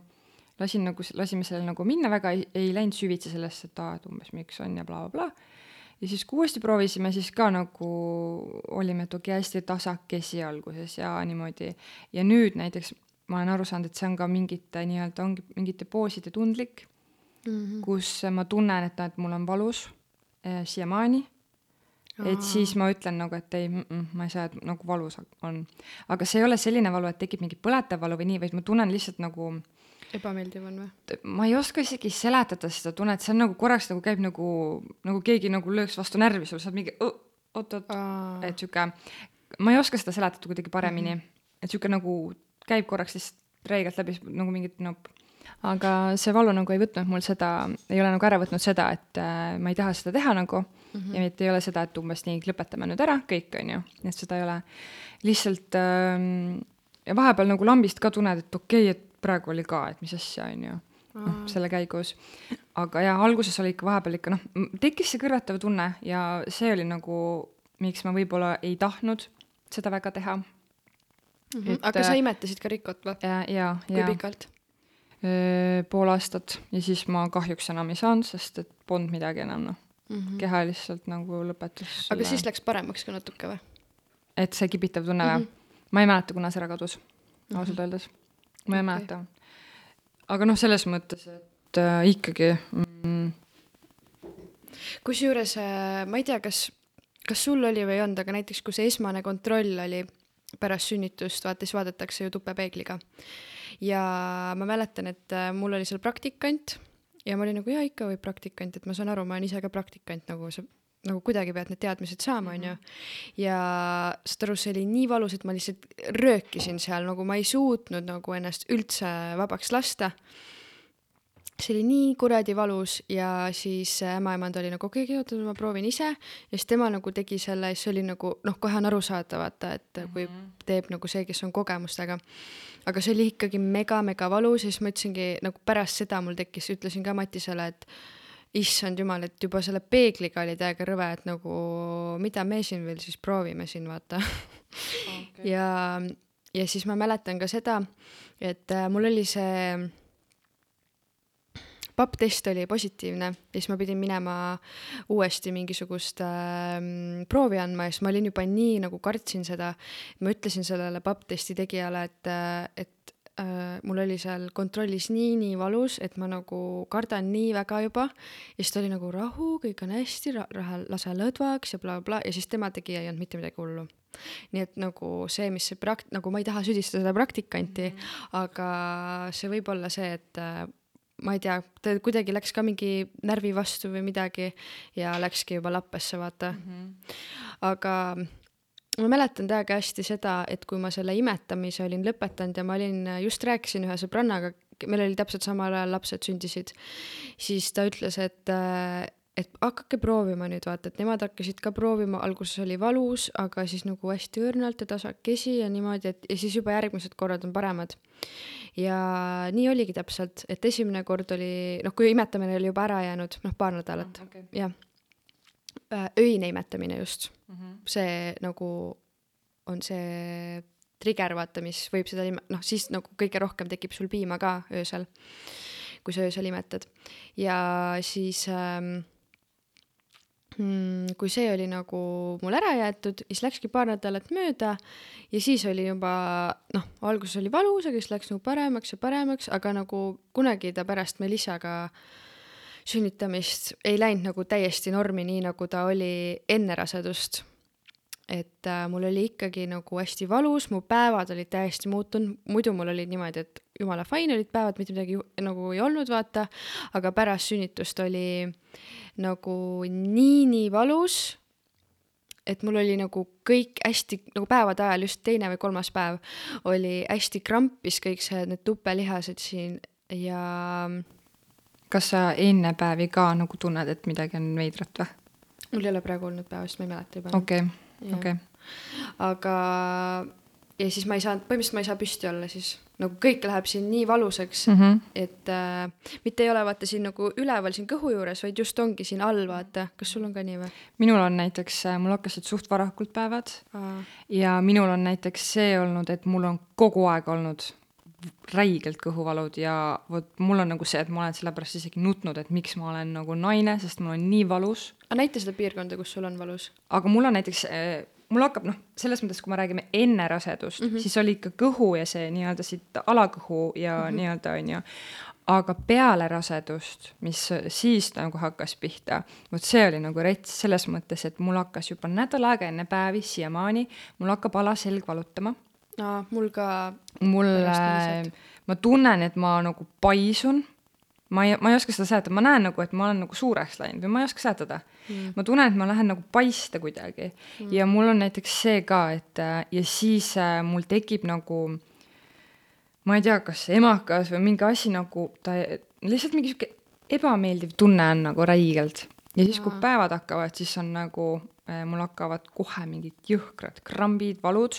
lasin nagu, lasime sellel nagu minna, väga ei, ei läinud süvitsi sellesse, et aa, et umbes miks on ja blablabla bla,. Bla. Ja siis, kui uuesti proovisime, siis ka nagu olime, okay,, hästi tasakesi alguses ja niimoodi. ja nüüd näiteks ma olen aru saanud, et see on ka mingite nii-öelda ongi mingite pooside tundlik mm. -hmm. kus ma tunnen, et, et mul on valus eh, siiamaani. et siis ma ütlen nagu, et ei mm, -mm, ma ei saa, et nagu valus on. aga see ei ole selline valu, et tekib mingi põletav valu või nii, vaid ma tunnen lihtsalt nagu, ebameeldiv on või? ma ei oska isegi seletada seda tunnet, see on nagu korraks nagu käib nagu, nagu keegi nagu lööks vastu närvi sul, sa oled mingi oot-oot, et sihuke, ma ei oska seda seletada kuidagi paremini mm, -hmm. et sihuke nagu käib korraks lihtsalt reegelt läbi nagu mingit nopp aga see valu nagu ei võtnud mul seda, ei ole nagu ära võtnud seda, et äh, ma ei taha seda teha nagu mm -hmm. ja et ei ole seda, et umbes nii, lõpetame nüüd ära kõik, on ju, et seda ei ole. lihtsalt ja vahepeal nagu lambist ka tunned, et okei okay,, et praegu oli ka, et mis asja, on ju, noh, selle käigus. aga jaa, alguses oli ikka vahepeal ikka noh, tekkis see kõrvetav tunne ja see oli nagu, miks ma võib-olla ei tahtnud seda väga teha. Mm -hmm. Et, aga sa äh, imetasid ka rikot või? ja, ja, kui ja pikalt? Pool aastat ja siis ma kahjuks enam ei saanud, sest et polnud midagi enam noh mm -hmm., keha lihtsalt nagu lõpetas aga siis läks paremaks ka natuke või? et see kibitav tunne või mm? -hmm. ma ei mäleta, kuna see ära kadus, ausalt öeldes. Ma ei Okei. mäleta. aga noh, selles mõttes, et äh, ikkagi mm, kusjuures äh, ma ei tea, kas, kas sul oli või ei olnud, aga näiteks kui see esmane kontroll oli pärast sünnitust, vaata siis vaadatakse ju tupepeegliga. ja ma mäletan, et äh, mul oli seal praktikant ja ma olin nagu jaa, ikka võib praktikant, et ma saan aru, ma olen ise ka praktikant nagu sa nagu kuidagi pead need teadmised saama, onju. ja saad aru, see oli nii valus, et ma lihtsalt röökisin seal, nagu ma ei suutnud nagu ennast üldse vabaks lasta see oli nii kuradi valus ja siis ämmaemand oli nagu okei okay,, oota, ma proovin ise ja siis tema nagu tegi selle ja siis oli nagu noh, kohe on aru saada, vaata, et kui teeb nagu see, kes on kogemustega. aga see oli ikkagi mega-mega valus ja siis ma ütlesingi nagu pärast seda mul tekkis, ütlesin ka Matisele, et issand jumal, et juba selle peegliga oli täiega rõve, et nagu mida me siin veel siis proovime siin vaata okay.. ja, ja siis ma mäletan ka seda, et äh, mul oli see papptest oli positiivne ja siis ma pidin minema uuesti mingisugust äh, proovi andma ja siis ma olin juba nii nagu kartsin seda. ma ütlesin sellele papptesti tegijale, et, et äh, mul oli seal kontrollis nii, nii valus, et ma nagu kardan nii väga juba. ja siis ta oli nagu rahu, kõik on hästi, lase lõdvaks ja blablabla bla, ja siis tema tegi ja ei olnud mitte midagi hullu nii et nagu see, mis see prakt-, nagu ma ei taha süüdistada seda praktikanti mm, -hmm. aga see võib olla see, et äh, ma ei tea, ta kuidagi läks ka mingi närvi vastu või midagi ja läkski juba lappesse, vaata mm. -hmm. aga ma mäletan täiega hästi seda, et kui ma selle imetamise olin lõpetanud ja ma olin, just rääkisin ühe sõbrannaga, meil oli täpselt samal ajal lapsed sündisid, siis ta ütles, et et hakake proovima nüüd vaata, et nemad hakkasid ka proovima, alguses oli valus, aga siis nagu hästi õrnalt ja tasakesi ja niimoodi, et ja siis juba järgmised korrad on paremad. ja nii oligi täpselt, et esimene kord oli, noh, kui imetamine oli juba ära jäänud, noh, paar nädalat Ah, okay. jah, öine imetamine just mm. -hmm. see nagu on see trigger, vaata, mis võib seda ime-, noh, siis nagu kõige rohkem tekib sul piima ka öösel, kui sa öösel imetad. ja siis ähm, mm, kui see oli nagu mul ära jäetud, siis läkski paar nädalat mööda ja siis oli juba noh, alguses oli valus, aga siis läks nagu paremaks ja paremaks, aga nagu kunagi ta pärast Melissaga sünnitamist ei läinud nagu täiesti normi, nii nagu ta oli enne rasedust. Et äh, mul oli ikkagi nagu hästi valus, mu päevad olid täiesti muutunud, muidu mul olid niimoodi, et jumala fine olid päevad, mitte midagi nagu ei olnud, vaata, aga pärast sünnitust oli nagu nii-nii valus, et mul oli nagu kõik hästi nagu päevade ajal, just teine või kolmas päev oli hästi krampis kõik see, need tupelihased siin ja kas sa enne päevi ka nagu tunned, et midagi on veidrat või? mul ei ole praegu olnud päeva, sest ma ei mäleta juba. okei, okei. aga ja siis ma ei saanud, põhimõtteliselt ma ei saa püsti olla siis, nagu kõik läheb siin nii valusaks mm. -hmm. et äh, mitte ei ole vaata siin nagu üleval siin kõhu juures, vaid just ongi siin all, vaata, kas sul on ka nii või? minul on näiteks, mul hakkasid suht varakult päevad ja minul on näiteks see olnud, et mul on kogu aeg olnud räigelt kõhuvalud ja vot mul on nagu see, et ma olen sellepärast isegi nutnud, et miks ma olen nagu naine, sest mul on nii valus. aga näita seda piirkonda, kus sul on valus. aga mul on näiteks äh, mul hakkab noh, selles mõttes, kui me räägime enne rasedust mm, -hmm. siis oli ikka kõhu ja see nii-öelda siit alakõhu ja mm -hmm. nii-öelda onju, aga peale rasedust, mis siis nagu hakkas pihta, vot see oli nagu rets selles mõttes, et mul hakkas juba nädal aega enne päevi siiamaani, mul hakkab alaselg valutama aa, mul ka. mul, ma tunnen, et ma nagu paisun. ma ei, ma ei oska seda seletada, ma näen nagu, et ma olen nagu suureks läinud või ma ei oska seletada. Mm.. ma tunnen, et ma lähen nagu paista kuidagi. Mm. ja mul on näiteks see ka, et ja siis äh, mul tekib nagu ma ei tea, kas emakas või mingi asi nagu ta lihtsalt mingi sihuke ebameeldiv tunne on nagu räigelt. Ja siis, kui päevad hakkavad, siis on nagu äh, mul hakkavad kohe mingid jõhkrad krambid, valud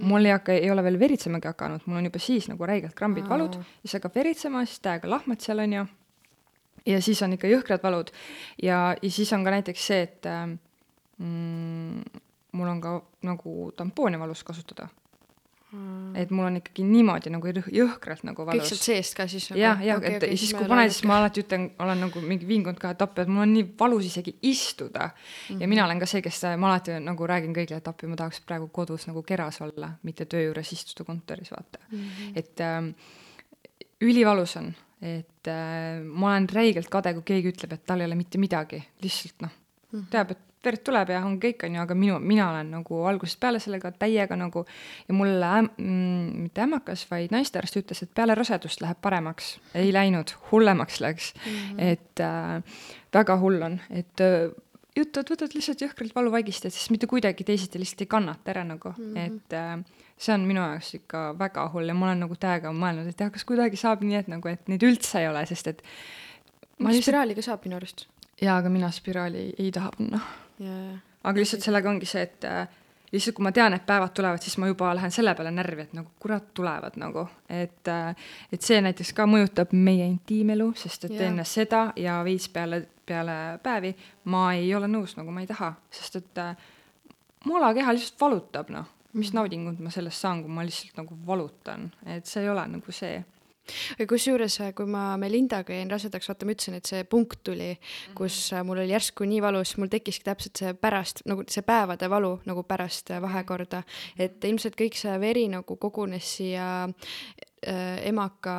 mul ei hakka, ei ole veel veritsemagi hakanud, mul on juba siis nagu räigelt krambid, valud, siis hakkab veritsema, siis täiega lahmad seal on ju. ja siis on ikka jõhkrad valud ja, ja siis on ka näiteks see, et mm, mul on ka nagu tampooni valus kasutada. Et mul on ikkagi niimoodi nagu jõhkralt nagu valus. kõik sealt seest ka siis nagu? jah, jah, et okay, siis kui paned, siis ma alati ütlen, olen nagu mingi vingunud ka, et appi, et mul on nii valus isegi istuda mm. -hmm. ja mina olen ka see, kes ma alati nagu räägin kõigile, et appi, ma tahaks praegu kodus nagu keras olla, mitte töö juures istuda kontoris, vaata mm. -hmm. et ähm, ülivalus on, et äh, ma olen räigelt kade, kui keegi ütleb, et tal ei ole mitte midagi, lihtsalt noh mm -hmm., teab, et verd tuleb ja on kõik, on ju, aga minu, mina olen nagu algusest peale sellega täiega nagu ja mulle mm, mitte ämmakas, vaid naistearst ütles, et peale rasedust läheb paremaks. ei läinud, hullemaks läks mm. -hmm. et äh, väga hull on, et äh, juttu, et võtad lihtsalt jõhkralt valuvaigistajat, sest mitte kuidagi teisiti lihtsalt ei kannata ära nagu mm, -hmm. et äh, see on minu jaoks ikka väga hull ja ma olen nagu täiega mõelnud, et jah, kas kuidagi saab nii, et nagu, et neid üldse ei ole, sest et spiraaliga saab minu arust. Jaa, aga mina spiraali ei, taha panna. Aga lihtsalt sellega ongi see, et äh, lihtsalt kui ma tean, et päevad tulevad, siis ma juba lähen selle peale närvi, et nagu kurat tulevad nagu, et äh, et see näiteks ka mõjutab meie intiimelu, sest et ja. enne seda ja veits peale, peale päevi ma ei ole nõus, nagu ma ei taha, sest et äh, mu alakeha lihtsalt valutab, noh, mis mhm. naudingut ma sellest saan, kui ma lihtsalt nagu valutan, et see ei ole nagu see kusjuures, äh, kui ma Melindaga jäin rasedaks, vaata, ma ütlesin, et see punkt tuli, kus äh, mul oli järsku nii valus, mul tekkiski täpselt see pärast nagu see päevade valu nagu pärast äh, vahekorda, et ilmselt kõik see veri nagu kogunes siia äh, emaka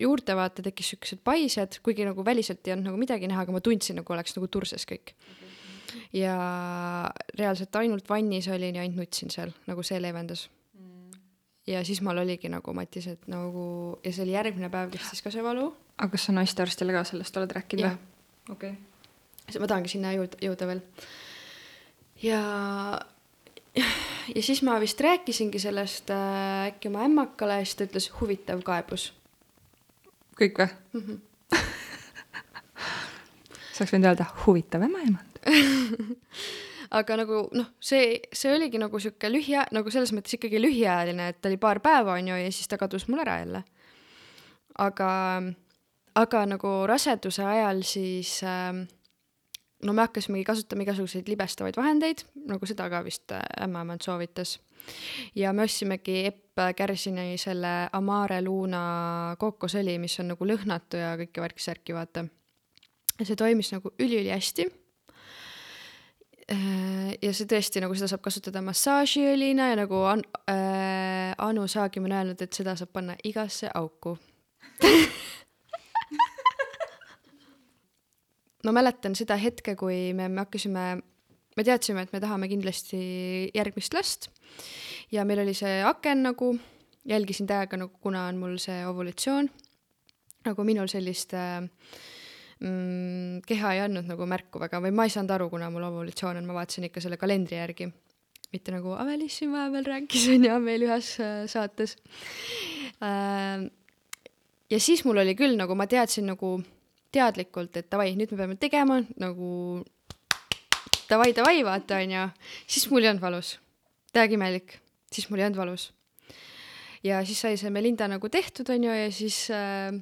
juurde, vaata, tekkis siuksed paised, kuigi nagu väliselt ei olnud nagu midagi näha, aga ma tundsin, nagu oleks nagu turses kõik. Ja reaalselt ainult vannis olin ja ainult nutsin seal, nagu see leevendas ja siis mul oligi nagu Matis, et nagu ja see oli järgmine päev kestis ka see valu. aga kas sa naistearstile ka sellest oled rääkinud või? okei okay.. ma tahangi sinna jõuda, jõuda veel. ja, ja siis ma vist rääkisingi sellest äh, äkki oma ämmakale siis ta ütles huvitav kaebus. kõik või mm? -hmm. sa oleks võinud öelda huvitav ämmaemand aga nagu noh, see, see oligi nagu sihuke lühia-, nagu selles mõttes ikkagi lühiajaline, et oli paar päeva, on ju, ja siis ta kadus mul ära jälle. aga, aga nagu raseduse ajal siis äh, no me hakkasimegi kasutama igasuguseid libestavaid vahendeid, nagu seda ka vist äh, ämmaemand soovitas. ja me ostsimegi Epp Kärsini selle Amare Luna kookosõli, mis on nagu lõhnatu ja kõike värki-särki, vaata. see toimis nagu üliülihästi Äh, ja see tõesti nagu seda saab kasutada massaažiõlina ja nagu An- äh,, Anu Saagim on öelnud, et seda saab panna igasse auku. Ma mäletan seda hetke, kui me, me hakkasime, me teadsime, et me tahame kindlasti järgmist last. Ja meil oli see aken nagu, jälgisin täiega nagu, kuna on mul see ovulatsioon, nagu minul sellist äh, mm, keha ei andnud nagu märku väga või ma ei saanud aru, kuna mul ovulatsioon on, ma vaatasin ikka selle kalendri järgi. mitte nagu Avelis siin vahepeal rääkis, on ju, meil ühes äh, saates äh,. ja siis mul oli küll nagu, ma teadsin nagu teadlikult, et davai, nüüd me peame tegema nagu davai, davai, vaata, on ju. siis mul ei olnud valus. täiega imelik, siis mul ei olnud valus. ja siis sai see Melinda nagu tehtud, on ju, ja siis äh,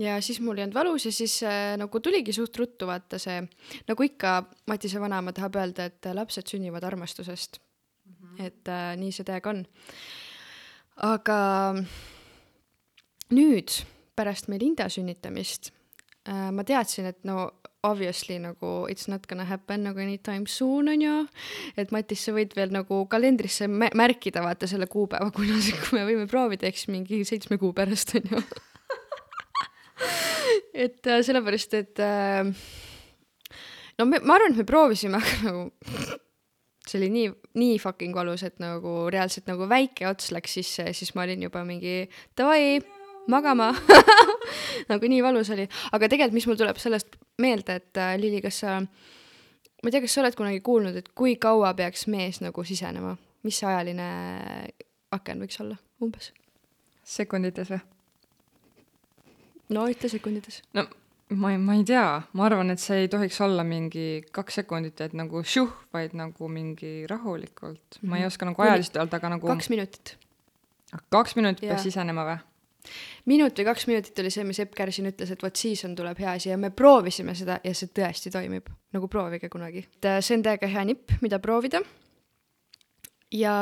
ja siis mul ei olnud valus ja siis äh, nagu tuligi suht ruttu vaata see, nagu ikka Matise vanaema tahab öelda, et lapsed sünnivad armastusest mm. -hmm. et äh, nii see täiega on. aga nüüd pärast Melinda sünnitamist äh, ma teadsin, et no obviously nagu it's not gonna happen nagu anytime soon on ju, et Matis, sa võid veel nagu kalendrisse mä- märkida vaata selle kuupäeva, kuna me võime proovida, eks mingi seitsme kuu pärast on ju et äh, sellepärast, et äh, no me, ma arvan, et me proovisime, aga nagu see oli nii, nii fucking valus, et nagu reaalselt nagu väike ots läks sisse ja siis ma olin juba mingi davai, magama nagu nii valus oli, aga tegelikult, mis mul tuleb sellest meelde, et äh, Lili, kas sa, ma ei tea, kas sa oled kunagi kuulnud, et kui kaua peaks mees nagu sisenema, mis see ajaline aken võiks olla umbes? sekundites või? No ütle sekundides. no ma ei, ma ei tea, ma arvan, et see ei tohiks olla mingi kaks sekundit, et nagu šuh, vaid nagu mingi rahulikult mm. -hmm. ma ei oska nagu ajaliselt öelda, aga nagu kaks minutit. kaks minutit peaks sisenema või? minut või kaks minutit oli see, mis Epp Kärsin ütles, et vot siis on, tuleb hea asi ja me proovisime seda ja see tõesti toimib. nagu proovige kunagi. et äh, see on täiega hea nipp, mida proovida. ja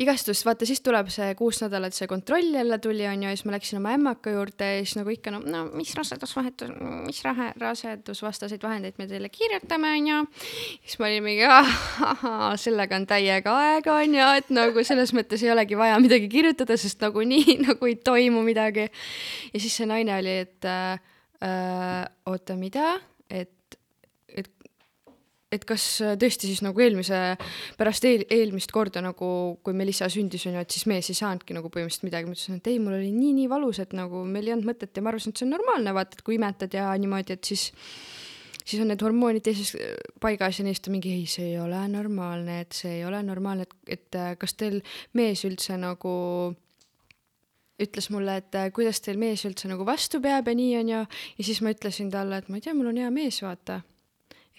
igastus, vaata siis tuleb see kuus nädalat see kontroll jälle tuli, on ju, ja siis ma läksin oma ämmaka juurde ja siis nagu ikka no, no mis rasedusvahetus, mis rahe, rasedusvastaseid vahendeid me teile kirjutame, on ju. siis ma olin mingi, ahah, sellega on täiega aega, on ju, et nagu selles mõttes ei olegi vaja midagi kirjutada, sest nagunii nagu ei toimu midagi. ja siis see naine oli, et äh, oota, mida, et et kas äh, tõesti siis nagu eelmise, pärast eel, eelmist korda nagu, kui Melissa sündis, on ju, et siis mees ei saanudki nagu põhimõtteliselt midagi, ma ütlesin, et ei, mul oli nii, nii valus, et nagu meil ei olnud mõtet ja ma arvasin, et see on normaalne, vaata, et kui imetad ja niimoodi, et siis siis on need hormoonid teises äh, paigas ja neist on mingi ei, see ei ole normaalne, et see ei ole normaalne, et, et äh, kas teil mees üldse nagu ütles mulle, et kuidas teil mees üldse nagu vastu peab ja nii on ju, ja siis ma ütlesin talle, et ma ei tea, mul on hea mees, vaata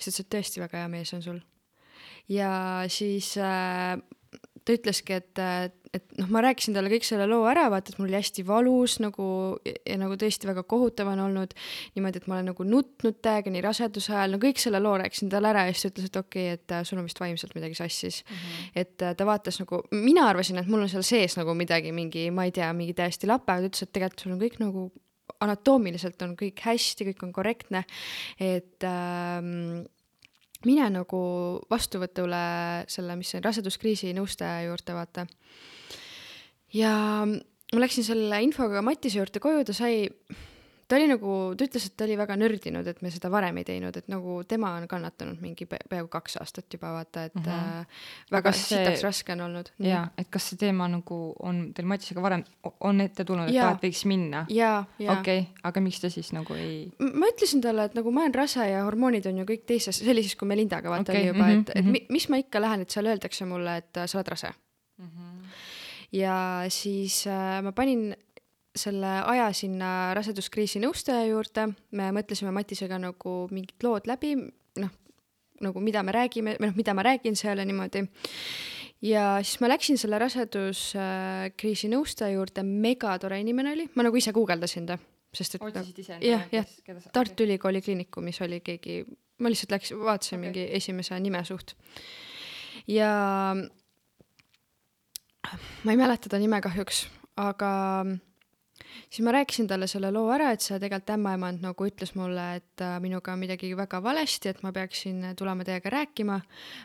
siis ta ütles, et tõesti väga hea mees on sul. ja siis äh, ta ütleski, et, et noh, ma rääkisin talle kõik selle loo ära, vaata, et mul oli hästi valus nagu ja, ja nagu tõesti väga kohutav on olnud niimoodi, et ma olen nagu nutnud täiega nii raseduse ajal, no kõik selle loo rääkisin talle ära ja siis ta ütles, et okei okay,, et äh, sul on vist vaimselt midagi sassis mm. -hmm. et äh, ta vaatas nagu, mina arvasin, et mul on seal sees nagu midagi, mingi, ma ei tea, mingi täiesti lape, aga ta ütles, et tegelikult sul on kõik nagu anatoomiliselt on kõik hästi, kõik on korrektne, et ähm, mine nagu vastuvõtule selle, mis see raseduskriisi nõustaja juurde, vaata. ja ma läksin selle infoga Matise juurde koju, ta sai ta oli nagu, ta ütles, et ta oli väga nördinud, et me seda varem ei teinud, et nagu tema on kannatanud mingi pe peaaegu kaks aastat juba vaata, et mm -hmm. äh, väga see... sitaks raske on olnud. jaa, et kas see teema nagu on teil Matisega varem, on ette tulnud, et ta võiks minna? okei okay., aga miks ta siis nagu ei? ma ütlesin talle, et nagu ma olen rase ja hormoonid on ju kõik teises, see oli siis, kui Melindaga vaata okay. oli juba mm, -hmm, et, et mm -hmm. mis ma ikka lähen, et seal öeldakse mulle, et äh, sa oled rase mm. -hmm. ja siis äh, ma panin selle aja sinna raseduskriisi nõustaja juurde, me mõtlesime Matisega nagu mingid lood läbi, noh, nagu mida me räägime, või noh, mida ma räägin seal ja niimoodi. ja siis ma läksin selle raseduskriisi nõustaja juurde, megatore inimene oli, ma nagu ise guugeldasin ta, sest et otsisid ise jah, jah, Tartu Ülikooli Kliinikumis oli keegi, ma lihtsalt läks, vaatasin okay. mingi esimese nime suht. ja ma ei mäleta ta nime kahjuks, aga siis ma rääkisin talle selle loo ära, et see tegelikult ämmaemand nagu ütles mulle, et äh, minuga on midagi väga valesti, et ma peaksin tulema teiega rääkima.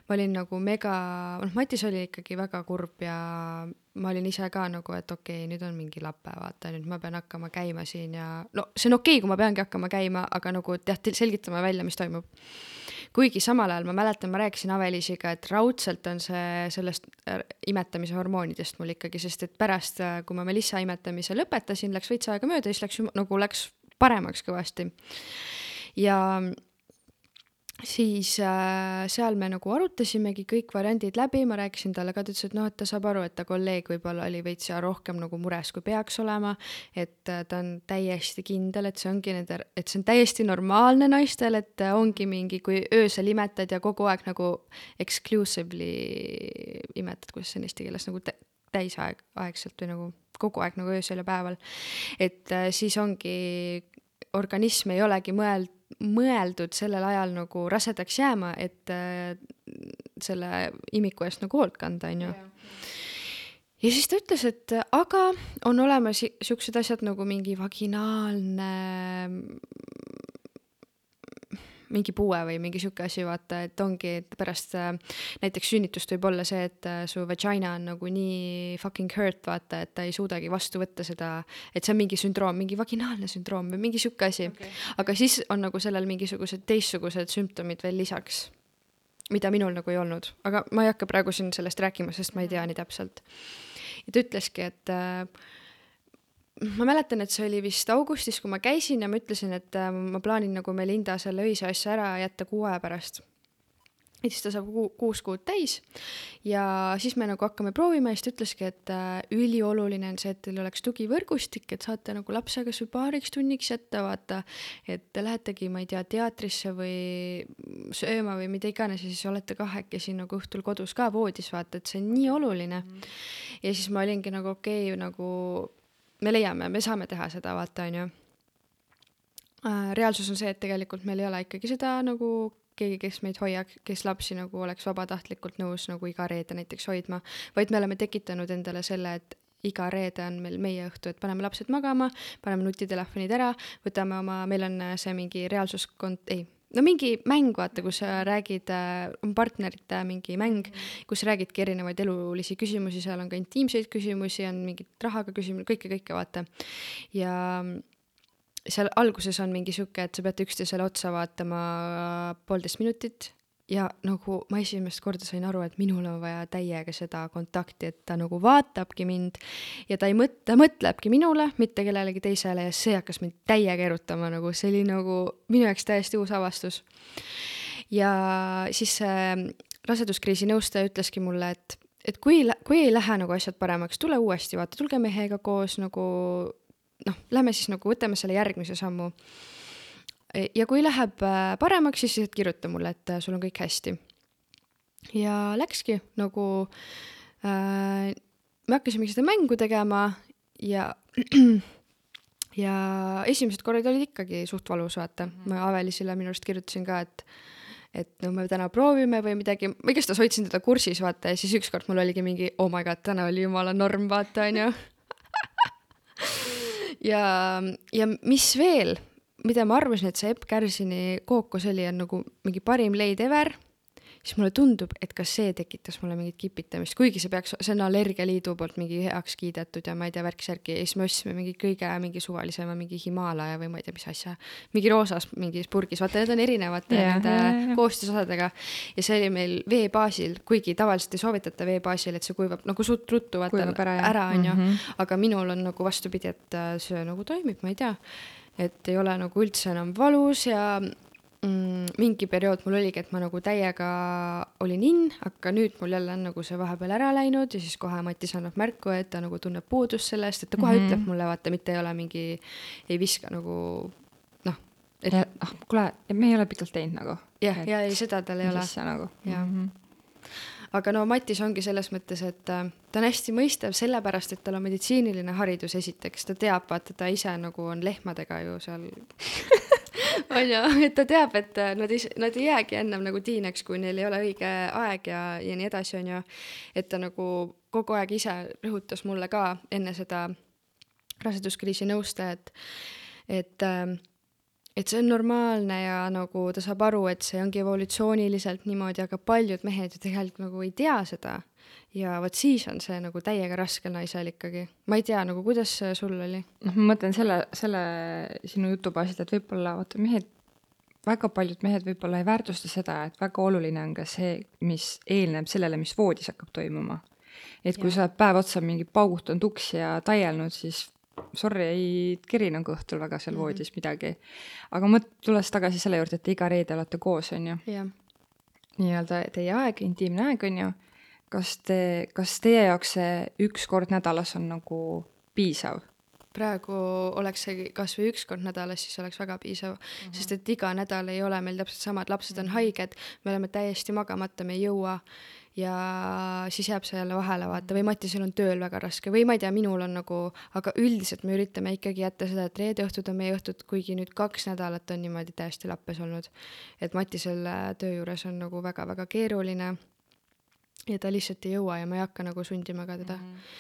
ma olin nagu mega, noh, Matis oli ikkagi väga kurb ja ma olin ise ka nagu, et okei okay,, nüüd on mingi lape, vaata, nüüd ma pean hakkama käima siin ja no see on okei okay,, kui ma peangi hakkama käima, aga nagu jah, selgitama välja, mis toimub kuigi samal ajal ma mäletan, ma rääkisin Avelisiga, et raudselt on see sellest äh, imetamise hormoonidest mul ikkagi, sest et pärast, äh, kui ma Melissa imetamise lõpetasin, läks veits aega mööda, siis läks nagu läks paremaks kõvasti. ja siis äh, seal me nagu arutasimegi kõik variandid läbi, ma rääkisin talle ka, ta ütles, et noh, et ta saab aru, et ta kolleeg võib-olla oli veits rohkem nagu mures, kui peaks olema, et äh, ta on täiesti kindel, et see ongi nende, et see on täiesti normaalne naistel, et äh, ongi mingi, kui öösel imetad ja kogu aeg nagu exclusively imetad, kuidas see on eesti keeles nagu täisaeg, aegselt või nagu kogu aeg nagu öösel ja päeval. et äh, siis ongi, organism ei olegi mõeld-, mõeldud sellel ajal nagu rasedaks jääma, et äh, selle imiku eest nagu hoolt kanda, on ju. ja siis ta ütles, et aga on olemas siuksed asjad nagu mingi vaginaalne mingi puue või mingi sihuke asi, vaata, et ongi, et pärast äh, näiteks sünnitust võib olla see, et äh, su vagina on nagu nii fucking hurt, vaata, et ta ei suudagi vastu võtta seda, et see on mingi sündroom, mingi vaginaalne sündroom või mingi sihuke asi okay.. aga siis on nagu sellel mingisugused teistsugused sümptomid veel lisaks, mida minul nagu ei olnud, aga ma ei hakka praegu siin sellest rääkima, sest ma ei tea nii täpselt. ja ta ütleski, et äh, ma mäletan, et see oli vist augustis, kui ma käisin ja ma ütlesin, et äh, ma plaanin nagu Melinda selle öise asja ära jätta kuu aja pärast. ja siis ta saab kuu, kuus kuud täis ja siis me nagu hakkame proovima ja siis ta ütleski, et äh, ülioluline on see, et teil oleks tugivõrgustik, et saate nagu lapse kas või paariks tunniks jätta, vaata, et te lähetegi, ma ei tea, teatrisse või sööma või mida iganes ja siis olete kahekesi nagu õhtul kodus ka voodis, vaata, et see on nii oluline. -hmm. ja siis ma olingi nagu okei okay, nagu me leiame, me saame teha seda, vaata, onju. reaalsus on see, et tegelikult meil ei ole ikkagi seda nagu keegi, kes meid hoiaks, kes lapsi nagu oleks vabatahtlikult nõus nagu iga reede näiteks hoidma, vaid me oleme tekitanud endale selle, et iga reede on meil meie õhtu, et paneme lapsed magama, paneme nutitelefonid ära, võtame oma, meil on see mingi reaalsuskont-, ei, no mingi mäng, vaata, kus sa räägid, on partnerite mingi mäng, kus räägidki erinevaid elulisi küsimusi, seal on ka intiimseid küsimusi, on mingid rahaga küsimusi, kõike, kõike vaata. ja seal alguses on mingi sihuke, et sa peate üksteisele otsa vaatama poolteist minutit ja nagu ma esimest korda sain aru, et minul on vaja täiega seda kontakti, et ta nagu vaatabki mind ja ta ei mõtle, ta mõtlebki minule, mitte kellelegi teisele ja see hakkas mind täiega erutama nagu, see oli nagu minu jaoks täiesti uus avastus. ja siis see raseduskriisi nõustaja ütleski mulle, et, et kui, kui ei lähe nagu asjad paremaks, tule uuesti, vaata, tulge mehega koos nagu noh, lähme siis nagu võtame selle järgmise sammu ja kui läheb äh, paremaks, siis lihtsalt kirjuta mulle, et äh, sul on kõik hästi. ja läkski nagu äh,, me hakkasimegi seda mängu tegema ja ja esimesed korrad olid ikkagi suht valus, vaata mm, -hmm. ma Avelisele minu arust kirjutasin ka, et et no me täna proovime või midagi, ma igastahes hoidsin teda kursis, vaata, ja siis ükskord mul oligi mingi oh my god, täna oli jumala norm, vaata, onju. ja, ja mis veel, mida ma arvasin, et see Epp Kärsini kookos oli, on nagu mingi parim leid ever, siis mulle tundub, et ka see tekitas mulle mingit kipitamist, kuigi see peaks, see on Allergialiidu poolt mingi heaks kiidetud ja ma ei tea, värk-särki ja siis me ostsime mingi kõige mingi suvalisema mingi Himalaia või ma ei tea, mis asja, mingi roosas mingis purgis, vaata need on erinevate nende koostisosadega. Ja see oli meil vee baasil, kuigi tavaliselt ei soovitata vee baasil, et see kuivab nagu suht ruttu vaata Kuivab ära, ära onju Mhm. aga minul on nagu vastupidi, et äh, see nagu toimib, ma ei tea, et ei ole nagu üldse enam valus ja mm, mingi periood mul oligi, et ma nagu täiega olin in, aga nüüd mul jälle on nagu see vahepeal ära läinud ja siis kohe Matis annab märku, et ta nagu tunneb puudust sellest, et ta kohe mm. -hmm. ütleb mulle, vaata, mitte ei ole mingi, ei viska nagu noh, et ah, kuule, me ei ole pikalt teinud nagu. jah, ja ei, seda tal ei ole. nagu. Jah. Aga no Matis ongi selles mõttes, et äh, ta on hästi mõistev sellepärast, et tal on meditsiiniline haridus esiteks, ta teab, vaata ta ise nagu on lehmadega ju seal on ju, et ta teab, et äh, nad ei, nad ei jäägi ennem nagu tiineks, kui neil ei ole õige aeg ja, ja nii edasi, on ju. et ta nagu kogu aeg ise rõhutas mulle ka enne seda raseduskriisi nõustajat, et äh, et see on normaalne ja nagu ta saab aru, et see ongi evolutsiooniliselt niimoodi, aga paljud mehed ju tegelikult nagu ei tea seda. ja vot siis on see nagu täiega raske naisel ikkagi. ma ei tea nagu, kuidas see sul oli? noh, ma mõtlen selle, selle sinu jutu baasilt, et võib-olla vaata mehed, väga paljud mehed võib-olla ei väärtusta seda, et väga oluline on ka see, mis eelneb sellele, mis voodis hakkab toimuma. et kui Jah. sa oled päev otsa mingi paugutanud uksi ja taielnud, siis sorry, ei keri nagu õhtul väga seal Mhm. voodis midagi. aga mõt-, tulles tagasi selle juurde, et iga reede olete koos, on ju, jah, nii-öelda teie aeg, intiimne aeg, on ju, kas te, kas teie jaoks see üks kord nädalas on nagu piisav? praegu oleks see kasvõi üks kord nädalas, siis oleks väga piisav mm, -hmm. sest et iga nädal ei ole meil täpselt samad, lapsed on haiged, me oleme täiesti magamata, me ei jõua ja siis jääb see jälle vahele, vaata, või Matisel on tööl väga raske või ma ei tea, minul on nagu, aga üldiselt me üritame ikkagi jätta seda, et reede õhtud on meie õhtud, kuigi nüüd kaks nädalat on niimoodi täiesti lappes olnud. et Matisel töö juures on nagu väga-väga keeruline ja ta lihtsalt ei jõua ja ma ei hakka nagu sundima ka teda mm.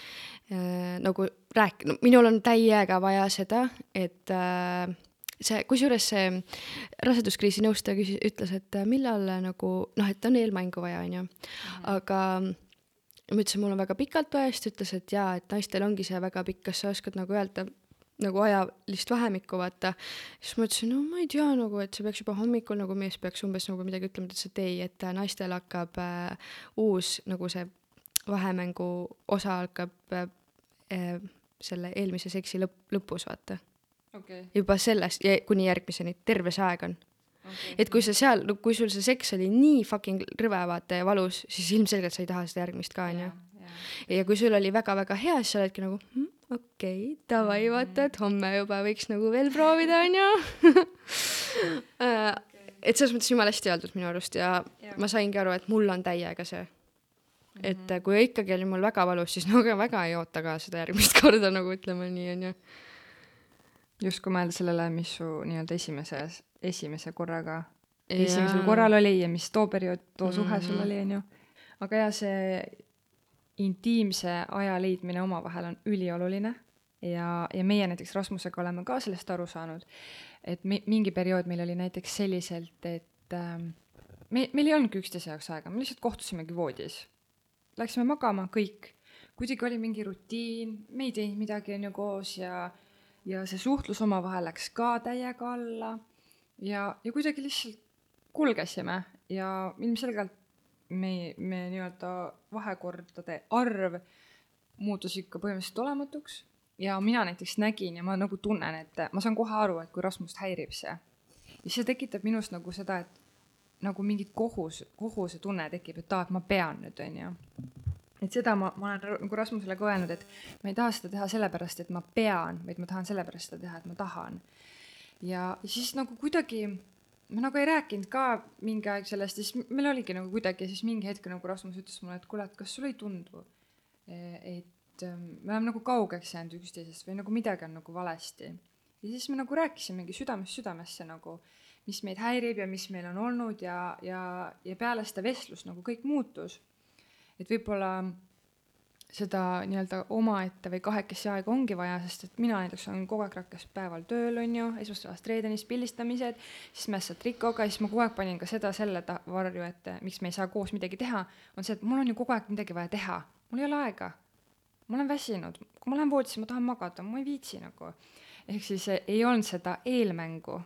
äh, nagu rääk- no,, minul on täiega vaja seda, et äh, see, kusjuures see raseduskriisi nõustaja küsis, ütles, et äh, millal äh, nagu noh, et on eelmängu vaja, onju, aga ma ütlesin, mul on väga pikalt vaja, siis ta ütles, et jaa, et naistel ongi see väga pikk, kas sa oskad nagu öelda nagu ajalist vahemikku vaata, siis ma ütlesin, no ma ei tea nagu, et see peaks juba hommikul nagu mees peaks umbes nagu midagi ütlema, ta ütles, et ei, et äh, naistel hakkab äh, uus nagu see vahemängu osa hakkab äh, selle eelmise seksi lõpp, lõpus vaata. okei, juba sellest ja kuni järgmiseni, terve see aeg on. okei. et kui sa seal, kui sul see seks oli nii fucking rõve vaata ja valus, siis ilmselgelt sa ei taha seda järgmist ka onju. ja kui sul oli väga-väga hea, siis sa oledki nagu hm, okei okay,, davai, vaata, et homme juba võiks nagu veel proovida, onju. et selles mõttes jumala hästi öeldud minu arust ja Jaa. ma saingi aru, et mul on täiega see. et Mhm. äh, kui ikkagi oli mul väga valus, siis no aga väga ei oota ka seda järgmist korda nagu ütleme nii, onju. Just kui mõelda sellele, mis su nii-öelda esimeses, esimese korraga, esimesel korral oli ja mis too periood, too suhe sul Mhm. oli, onju. aga jaa, see intiimse aja leidmine omavahel on ülioluline ja, ja meie näiteks Rasmusega oleme ka sellest aru saanud, et mi-, mingi periood meil oli näiteks selliselt, et ähm, me, meil ei olnudki üksteise jaoks aega, me lihtsalt kohtusimegi voodis. Läksime magama kõik, kuidagi oli mingi rutiin, me ei teinud midagi onju koos ja, ja see suhtlus omavahel läks ka täiega alla ja, ja kuidagi lihtsalt kulgesime ja ilmselgelt me, me nii-öelda vahekordade arv muutus ikka põhimõtteliselt olematuks ja mina näiteks nägin ja ma nagu tunnen, et ma saan kohe aru, et kui Rasmust häirib see. ja see tekitab minus nagu seda, et nagu mingit kohus, kohuse tunne tekib, et aa, et ma pean nüüd, onju. Et seda ma, ma olen nagu Rasmusele ka öelnud, et ma ei taha seda teha sellepärast, et ma pean, vaid ma tahan sellepärast seda teha, et ma tahan. ja siis nagu kuidagi ma nagu ei rääkinud ka mingi aeg sellest siis meil oligi nagu kuidagi siis mingi hetk nagu Rasmus ütles mulle, et kuule, et kas sulle ei tundu, et ähm, me oleme nagu kaugeks jäänud üksteisest või nagu midagi on nagu valesti. ja siis me nagu rääkisimegi südamest südamesse nagu, mis meid häirib ja mis meil on olnud ja, ja, ja peale seda vestlust nagu kõik muutus. Et võib-olla seda nii-öelda omaette või kahekesi aega ongi vaja, sest et mina näiteks olen kogu aeg rakkes päeval tööl, on ju, esmaspäevast reedeni pildistamised, siis mässad trikooga ja siis ma kogu aeg panin ka seda selle varju, et eh, miks me ei saa koos midagi teha, on see, et mul on ju kogu aeg midagi vaja teha, mul ei ole aega. ma olen väsinud, kui ma lähen voodisse, ma tahan magada, ma ei viitsi nagu. ehk siis eh, ei olnud seda eelmängu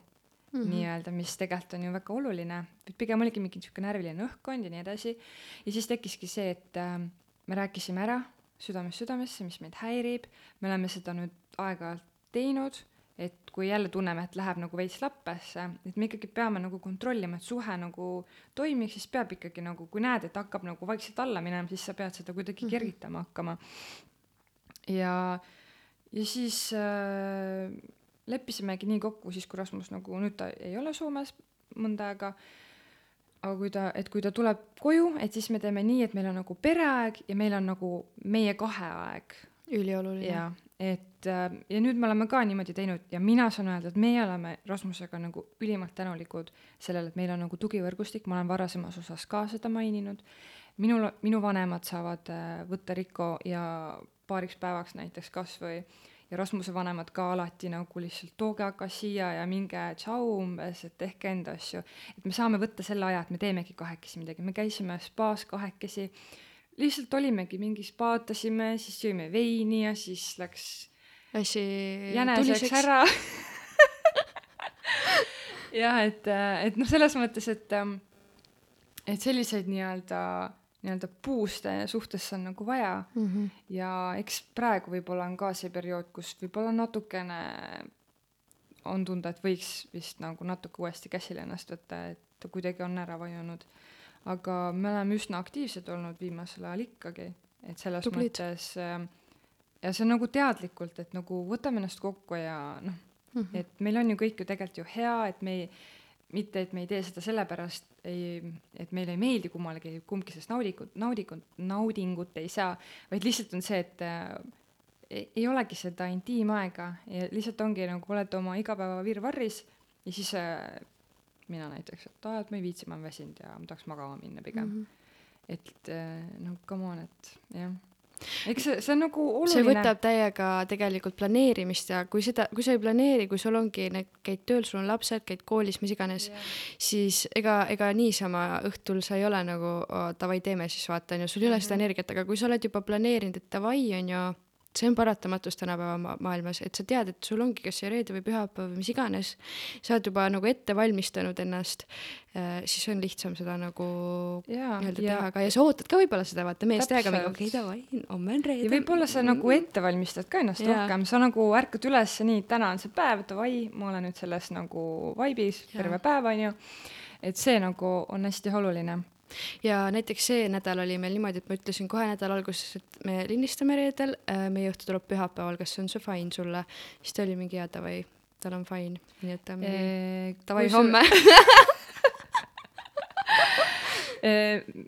mm -hmm. nii-öelda, mis tegelikult on ju väga oluline, pigem oligi mingi niisugune närviline õhkkond ja nii edasi. ja siis tekkiski see, et äh, me rääkisime ära südamest südamesse, mis meid häirib, me oleme seda nüüd aeg-ajalt teinud, et kui jälle tunneme, et läheb nagu veits lappesse, et me ikkagi peame nagu kontrollima, et suhe nagu toimiks, siis peab ikkagi nagu, kui näed, et hakkab nagu vaikselt alla minema, siis sa pead seda kuidagi kergitama hakkama. ja, ja siis äh, leppisimegi nii kokku siis, kui Rasmus nagu nüüd ta ei ole Soomes mõnda aega, aga kui ta, et kui ta tuleb koju, et siis me teeme nii, et meil on nagu pereaeg ja meil on nagu meie kahe aeg ülioluline. ja et äh, ja nüüd me oleme ka niimoodi teinud ja mina saan öelda, et meie oleme Rasmusega nagu ülimalt tänulikud sellele, et meil on nagu tugivõrgustik, ma olen varasemas osas ka seda maininud. minul, minu vanemad saavad äh, võtta Riko ja paariks päevaks näiteks kasvõi ja Rasmuse vanemad ka alati nagu lihtsalt tooge aga siia ja minge tšau umbes, et tehke enda asju. et me saame võtta selle aja, et me teemegi kahekesi midagi, me käisime spaas kahekesi, lihtsalt olimegi mingis, paatasime, siis jõime veini ja siis läks asi jäneseks ära. jah, et, et noh, selles mõttes, et, et selliseid nii-öelda, nii-öelda puuste suhtes on nagu vaja mm. -hmm. ja eks praegu võib-olla on ka see periood, kus võib-olla natukene on tunda, et võiks vist nagu natuke uuesti käsile ennast võtta, et ta kuidagi on ära vajunud. aga me oleme üsna aktiivsed olnud viimasel ajal ikkagi, et selles Tublid. mõttes äh, ja see on nagu teadlikult, et nagu võtame ennast kokku ja noh, Mm -hmm. et meil on ju kõik ju tegelikult ju hea, et me ei, mitte et me ei tee seda sellepärast, ei, et meile ei meeldi kummalegi, kumbki sellest naudingut, naudingut, naudingut ei saa, vaid lihtsalt on see, et äh, ei, olegi seda intiimaega ja lihtsalt ongi nagu olete oma igapäeva virvarris ja siis äh, mina näiteks, et aa, et ma ei viitsi, ma olen väsinud ja ma tahaks magama minna pigem mm. -hmm. et äh, no come on, et jah. Eks see, see on nagu see oluline. võtab täiega tegelikult planeerimist ja kui seda, kui sa ei planeeri, kui sul ongi käid tööl, sul on lapsed, käid koolis, mis iganes, siis ega, ega niisama õhtul sa ei ole nagu "Oo, davai, teeme siis vaata onju, sul ei ole seda energiat, aga kui sa oled juba planeerinud, et davai onju, see on paratamatus tänapäeva ma maailmas, et sa tead, et sul ongi kas see reede või pühapäev või mis iganes, sa oled juba nagu ette valmistanud ennast, siis on lihtsam seda nagu nii-öelda ja- teha, aga ja sa ootad ka võib-olla seda vaata mees täiega mingi okei davai, homme on reede. ja võib-olla sa nagu ette valmistad ka ennast Jaa. rohkem, sa nagu ärkad üles, nii, täna on see päev, davai, ma olen nüüd selles nagu vaibis terve päev, onju. et see nagu on hästi oluline. Ja näiteks see nädal oli meil niimoodi, et ma ütlesin kohe nädala alguses, et me lindistame reedel, meie õhtu tuleb pühapäeval, kas on see fine sulle? siis ta oli mingi jaa, davai, tal on fine, nii et ta mingi davai, homme.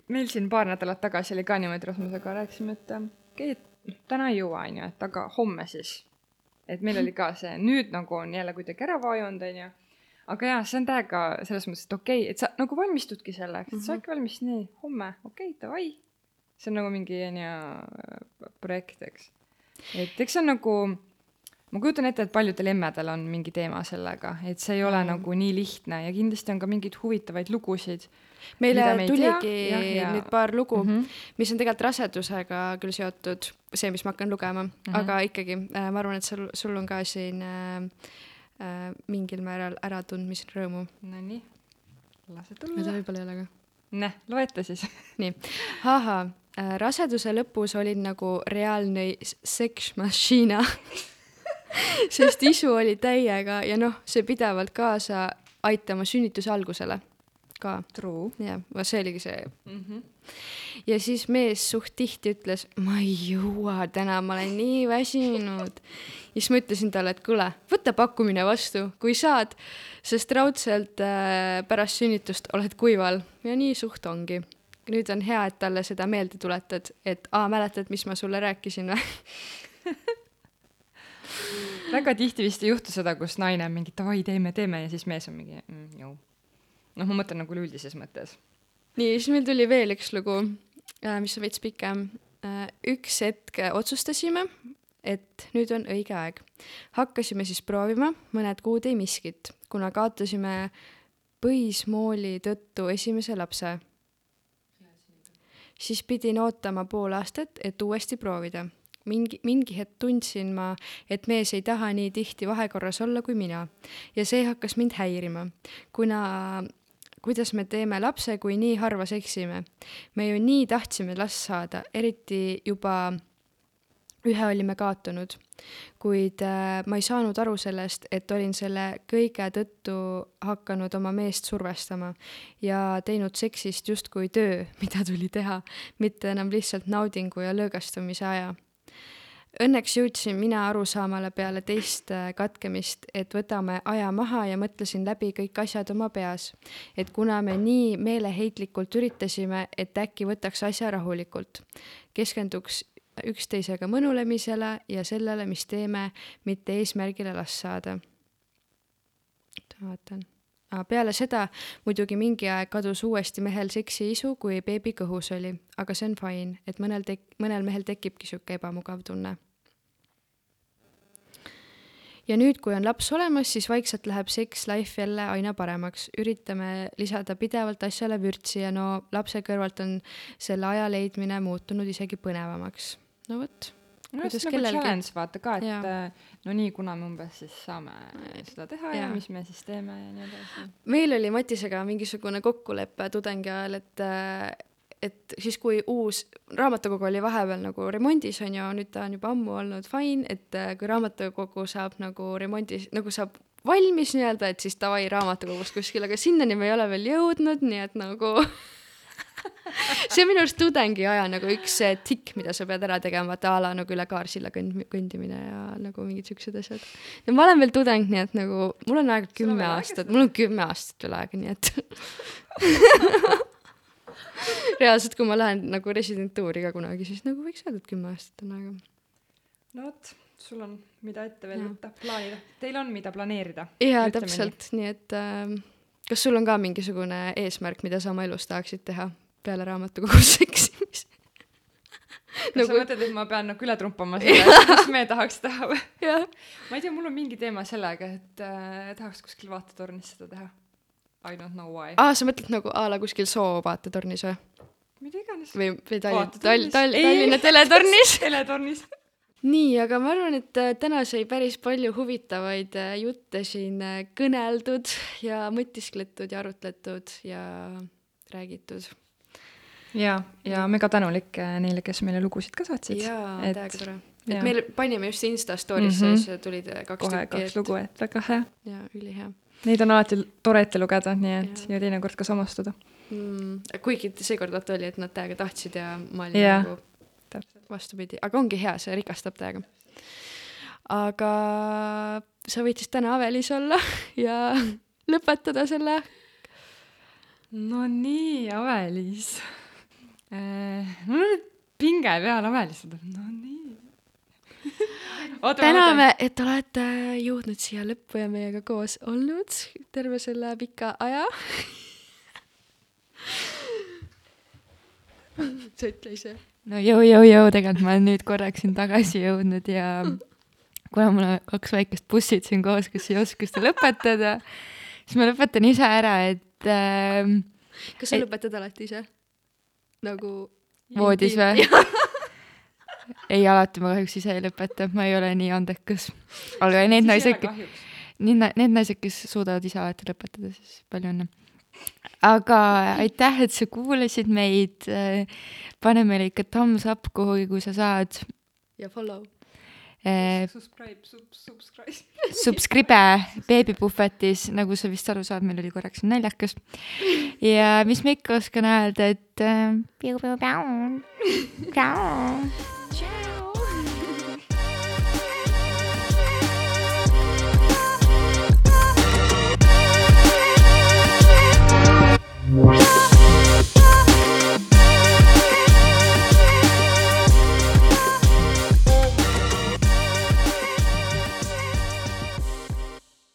meil siin paar nädalat tagasi oli ka niimoodi Rasmusega rääkisime, et äh, okei okay,, et täna ei jõua, onju, et aga homme siis. et meil oli ka see, nüüd nagu on jälle kuidagi ära vajunud, onju. Aga jaa, see on täiega selles mõttes, et okei okay,, et sa nagu valmistudki selleks, et sa oledki valmis nii, homme, okei okay,, davai. see on nagu mingi onju projekt, eks. et eks see on nagu, ma kujutan ette, et paljudel emmedel on mingi teema sellega, et see ei ole Mm. nagu nii lihtne ja kindlasti on ka mingeid huvitavaid lugusid meile me ei tea, tuligi jah, ja- nüüd paar lugu mm, Mhm. -hmm. mis on tegelikult rasedusega küll seotud, see, mis ma hakkan lugema mm, Mhm. -hmm. aga ikkagi äh, ma arvan, et sul, sul on ka siin äh, äh, mingil määral äratundmisrõõmu. Nonii, lase seda tulla. võib-olla ei ole ka. Näh, loete siis. nii, ahah, raseduse lõpus olin nagu reaalne s- sex machine, sest isu oli täiega ja noh, see pidevalt kaasa aitama sünnituse algusele ka. True jah, see oligi see. mm. -hmm. ja siis mees suht tihti ütles, ma ei jõua täna, ma olen nii väsinud. Ja siis ma ütlesin talle, et kuule, võta pakkumine vastu, kui saad, sest raudselt äh, pärast sünnitust oled kuival ja nii suht ongi. nüüd on hea, et talle seda meelde tuletad, et aa, mäletad, mis ma sulle rääkisin või? väga tihti vist ei juhtu seda, kus naine on mingi davai, teeme, teeme ja siis mees on mingi mm, joo. noh, ma mõtlen nagu üleüldises mõttes. nii, siis meil tuli veel üks lugu, mis on veits pikem. üks hetk otsustasime, et nüüd on õige aeg. hakkasime siis proovima, mõned kuud ei miskit, kuna kaotasime põismooli tõttu esimese lapse. siis pidin ootama pool aastat, et uuesti proovida. mingi, mingi hetk tundsin ma, et mees ei taha nii tihti vahekorras olla kui mina ja see hakkas mind häirima, kuna kuidas me teeme lapse, kui nii harva seksime. me ju nii tahtsime last saada, eriti juba ühe olime kaotanud, kuid äh, ma ei saanud aru sellest, et olin selle kõige tõttu hakanud oma meest survestama ja teinud seksist justkui töö, mida tuli teha, mitte enam lihtsalt naudingu ja lõõgastumise aja. Õnneks jõudsin mina arusaamale peale teist äh, katkemist, et võtame aja maha ja mõtlesin läbi kõik asjad oma peas. et kuna me nii meeleheitlikult üritasime, et äkki võtaks asja rahulikult, keskenduks üksteisega mõnulemisele ja sellele, mis teeme, mitte eesmärgile last saada. vaatan. peale seda muidugi mingi aeg kadus uuesti mehel seksi isu, kui beebi kõhus oli, aga see on fine, et mõnel tek-, mõnel mehel tekibki sihuke ebamugav tunne. Ja nüüd, kui on laps olemas, siis vaikselt läheb sex life jälle aina paremaks, üritame lisada pidevalt asjale vürtsi ja no lapse kõrvalt on selle aja leidmine muutunud isegi põnevamaks. no vot, no just nagu kellelgi. challenge vaata ka, et Jaa. äh, no nii, kuna me umbes siis saame seda teha ja Jaa. mis me siis teeme ja nii edasi. meil oli Matisega mingisugune kokkulepe tudengi ajal, et et siis, kui uus raamatukogu oli vahepeal nagu remondis on ju, nüüd ta on juba ammu olnud fine, et äh, kui raamatukogu saab nagu remondis, nagu saab valmis nii-öelda, et siis davai raamatukogust kuskil, aga sinnani me ei ole veel jõudnud, nii et nagu see on minu arust tudengi aja nagu üks tikk, mida sa pead ära tegema, vaata a la nagu üle Kaarsilla kõnd-, kõndimine ja nagu mingid siuksed asjad. no ma olen veel tudeng, nii et nagu mul on aega kümme aastat, mul on kümme aastat veel aega, nii et reaalselt, kui ma lähen nagu residentuuri ka kunagi, siis nagu võiks öelda, et kümme aastat on aega. no vot, sul on, mida ette veel võtta, plaanida. Teil on, mida planeerida. jaa, täpselt, nii et äh, kas sul on ka mingisugune eesmärk, mida sa oma elus tahaksid teha peale raamatukogus eksimist kas Nagu- sa mõtled, et ma pean nagu üle trumpama selle, mis me tahaks teha või? ma ei tea, mul on mingi teema sellega, et äh, tahaks kuskil vaatetornis seda teha. I don't know why. aa, sa mõtled nagu a la kuskil Soo vaatetornis või? mida iganes. või, või Tallinn, Vaatetornis. Tall-, Tall-, Ei. Tallinna teletornis. teletornis. nii, aga ma arvan, et äh, täna sai päris palju huvitavaid äh, jutte siin äh, kõneldud ja mõtiskletud ja arutletud ja räägitud. ja, ja mega tänulik neile, kes meile lugusid ka saatsid. jaa, et täiega tore. et jaa. me panime just Insta story'sse mm, -hmm. tulid äh, kaks kohe tükki, kaks lugu, et väga hea. ja ülihea Neid on alati tore ette lugeda, nii et Jaa. ja teinekord ka samastuda. mm,. kuigi seekord vaata oli, et nad täiega tahtsid ja ma olin Jah. nagu täpselt. vastupidi, aga ongi hea, see rikastab täiega. aga sa võid siis täna Avelis olla ja lõpetada selle. no nii, Avelis. mul on pinge peal Avelis, no nii. täname, et olete jõudnud siia lõppu ja meiega koos olnud terve selle pika aja. sa ütle ise. no jõu, jõu, jõu, tegelikult ma olen nüüd korraks siin tagasi jõudnud ja kuna mul on kaks väikest bussid siin koos, kes ei oska seda lõpetada, siis ma lõpetan ise ära, et äh, kas sa Ei- lõpetad alati ise? nagu voodis või? ei, alati ma kahjuks ise ei lõpeta, ma ei ole nii andekas. aga need naised, need, need naised, kes suudavad ise alati lõpetada, siis palju õnne. aga aitäh, et sa kuulasid meid. pane meile ikka thumbs up kuhugi, kui sa saad. ja follow. Subscribe, sub-, subscribe. Subscribe beebipuhvetis, nagu sa vist aru saad, meil oli korraks naljakas. ja mis ma ikka oskan öelda, et äh, piu-piu-piau, piau. Ciao!